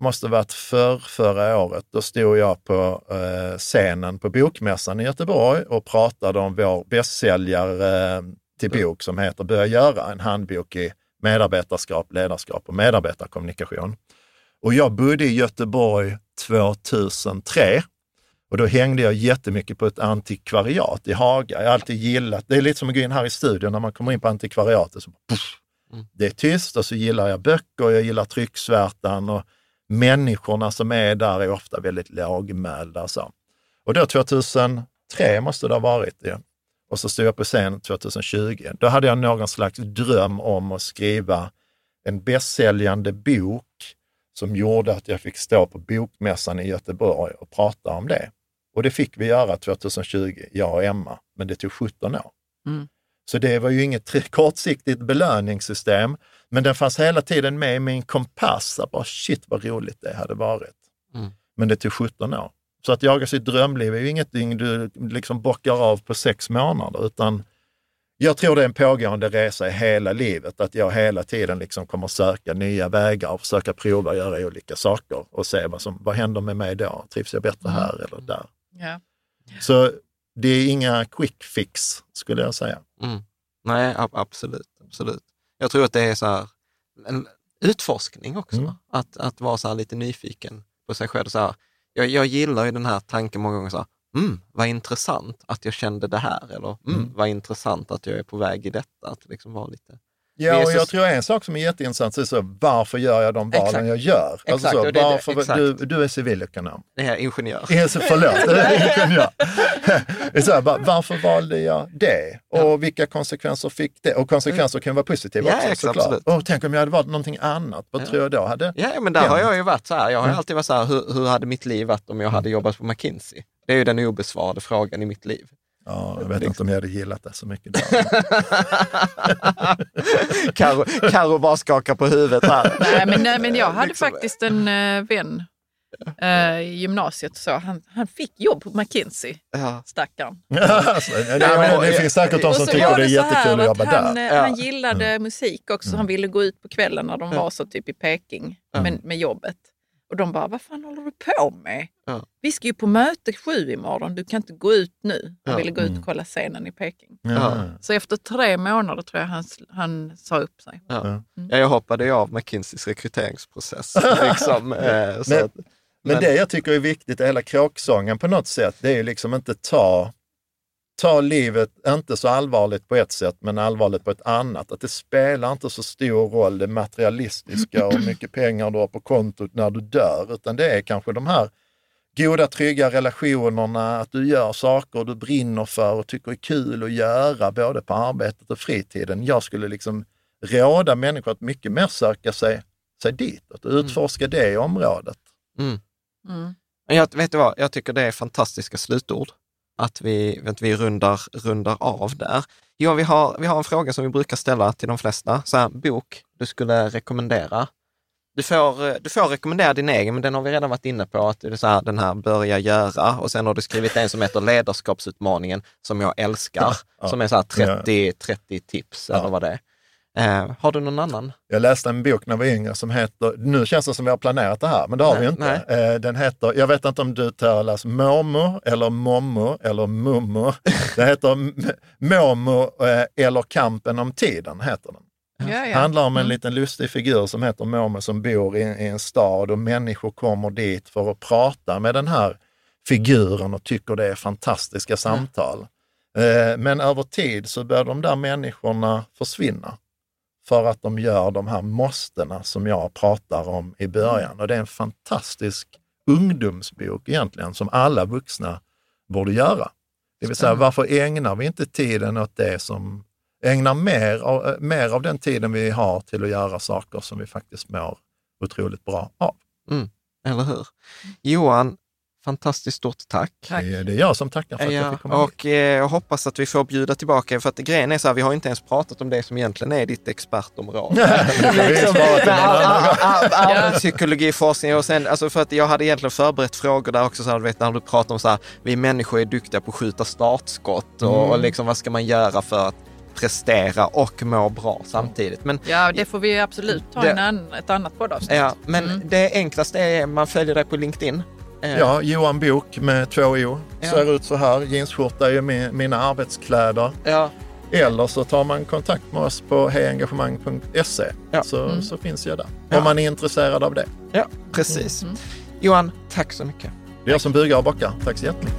måste det varit för förra året, då stod jag på eh, scenen på Bokmässan i Göteborg och pratade om vår bästsäljare eh, till bok som heter Börja göra, en handbok i medarbetarskap, ledarskap och medarbetarkommunikation. Och jag bodde i Göteborg 2003 och då hängde jag jättemycket på ett antikvariat i Haga. Jag har alltid gillat, det är lite som att gå in här i studion när man kommer in på antikvariatet. Så, puff, det är tyst och så gillar jag böcker, jag gillar trycksvärtan och människorna som är där är ofta väldigt lågmälda. Så. Och då 2003 måste det ha varit det. Och så stod jag på scen 2020. Då hade jag någon slags dröm om att skriva en bästsäljande bok som gjorde att jag fick stå på Bokmässan i Göteborg och prata om det. Och det fick vi göra 2020, jag och Emma, men det tog 17 år. Mm. Så det var ju inget kortsiktigt belöningssystem, men den fanns hela tiden med i min kompass. att Bara, shit vad roligt det hade varit. Mm. Men det tog 17 år. Så att jaga sitt drömliv är ju ingenting du liksom bockar av på sex månader, utan jag tror det är en pågående resa i hela livet, att jag hela tiden liksom kommer söka nya vägar och försöka prova att göra olika saker och se vad, som, vad händer med mig då? Trivs jag bättre här eller där? Ja. Så det är inga quick fix, skulle jag säga. Mm. Nej, ab- absolut, absolut. Jag tror att det är så här, en utforskning också. Mm. Att, att vara så här lite nyfiken på sig själv. Så här, jag, jag gillar ju den här tanken många gånger, så här, mm, vad intressant att jag kände det här. Eller mm, Mm. vad intressant att jag är på väg i detta. Att liksom vara lite... Ja, och jag tror en sak som är jätteintressant är så, varför gör jag de valen Exakt. jag gör? Alltså Exakt, så, det det- varför, exakt. Du, du är civilekonom. Det här ingenjör. Ja, så Förlåt, det ingenjör. Det så va- varför valde jag det? Och vilka konsekvenser fick det? Och konsekvenser kan vara positiva Ja, också exakt, såklart. absolut. Och tänk om jag hade valt någonting annat, vad tror jag då hade Ja, men där har hänt? jag ju varit så här. Jag har Mm. alltid varit så här, hur, hur hade mitt liv varit om jag hade jobbat på McKinsey? Det är ju den obesvarade frågan i mitt liv. Ja, jag vet inte om jag hade gillat det så mycket då. Karo, Karo bara skakar på huvudet här. Nej, men, nej, men jag hade Liksom- faktiskt en eh, vän eh, i gymnasiet så. Han, han fick jobb på McKinsey, Ja. stackaren. alltså, nej, men det finns säkert de som så tycker det är jättekul att jobba han, där. eh, Ja. Han gillade musik också, så han ville gå ut på kvällen när de var så typ i Peking med, med jobbet. Och de bara, vad fan håller du på med? Ja. Vi ska ju på möte sju imorgon, du kan inte gå ut nu. Han Ja. ville gå ut Mm. och kolla scenen i Peking. Ja. Så efter tre månader tror jag han, han sa upp sig. Ja. Mm. Ja, jag hoppade ju av McKinseys rekryteringsprocess. Liksom, eh, så Men- att, Men Men- det jag tycker är viktigt i hela kråksången på något sätt, det är ju liksom inte ta, ta livet, inte så allvarligt på ett sätt, men allvarligt på ett annat. Att det spelar inte så stor roll det materialistiska och hur mycket pengar du har på kontot när du dör, utan det är kanske de här goda, trygga relationerna, att du gör saker du brinner för och tycker är kul att göra, både på arbetet och fritiden. Jag skulle liksom råda människor att mycket mer söka sig, sig ditåt och utforska det området. mm. Mm. Men jag, vet du vad, jag tycker det är fantastiska slutord. Att vi, att vi rundar, rundar av där. Jo, vi har, vi har en fråga som vi brukar ställa till de flesta. Så här, bok du skulle rekommendera. Du får, du får rekommendera din egen, men den har vi redan varit inne på. Att det är så här, den här börja göra. Och sen har du skrivit en som heter Ledarskapsutmaningen, som jag älskar. Ja. Som är så här 30, 30 tips eller vad det är. Eh, har du någon annan? Jag läste en bok när jag var yngre som heter, nu känns det som vi har planerat det här, men det har Nej, vi inte. Eh, Den heter, jag vet inte om du uttalas Momo eller Mommo eller Mummo. Den heter Momo eh, eller Kampen om tiden, heter den. Ja, Det ja. handlar om en Mm. liten lustig figur som heter Momo som bor i, i en stad och människor kommer dit för att prata med den här figuren och tycker det är fantastiska samtal. Eh, Men över tid så börjar de där människorna försvinna för att de gör de här måstena som jag pratar om i början. Och det är en fantastisk ungdomsbok egentligen som alla vuxna borde göra. Det vill säga, varför ägnar vi inte tiden åt det som ägnar mer av, eh, mer av den tiden vi har till att göra saker som vi faktiskt mår otroligt bra av. Mm, eller hur? Johan, fantastiskt stort tack. Tack. Det är, det är jag som tackar för att jag Ja, fick komma hit. och eh, jag hoppas att vi får bjuda tillbaka, för att grejen är så här, vi har inte ens pratat om det som egentligen är ditt expertområde. Allmänpsykologi, forskning och sen, alltså för att jag hade egentligen förberett frågor där också, så här, du vet när du pratar om så här, vi människor är duktiga på att skjuta startskott och, Mm. och liksom vad ska man göra för att prestera och må bra samtidigt. Men, Ja, det får vi absolut ta Det- en ett annat poddavsnitt. ja, men Mm. det enklaste är man följer dig på LinkedIn. Eh, Ja, Johan Bok med två O. Ja. Ser ut så här. Jeansskjorta är mi- mina arbetskläder. ja, Eller så tar man kontakt med oss på hejengagemang.se Ja. så, Mm. så finns jag där. Ja. Om man är intresserad av det. ja, precis. Mm. Johan, tack så mycket. Det är jag som bugar och bockar. Tack så jättemycket.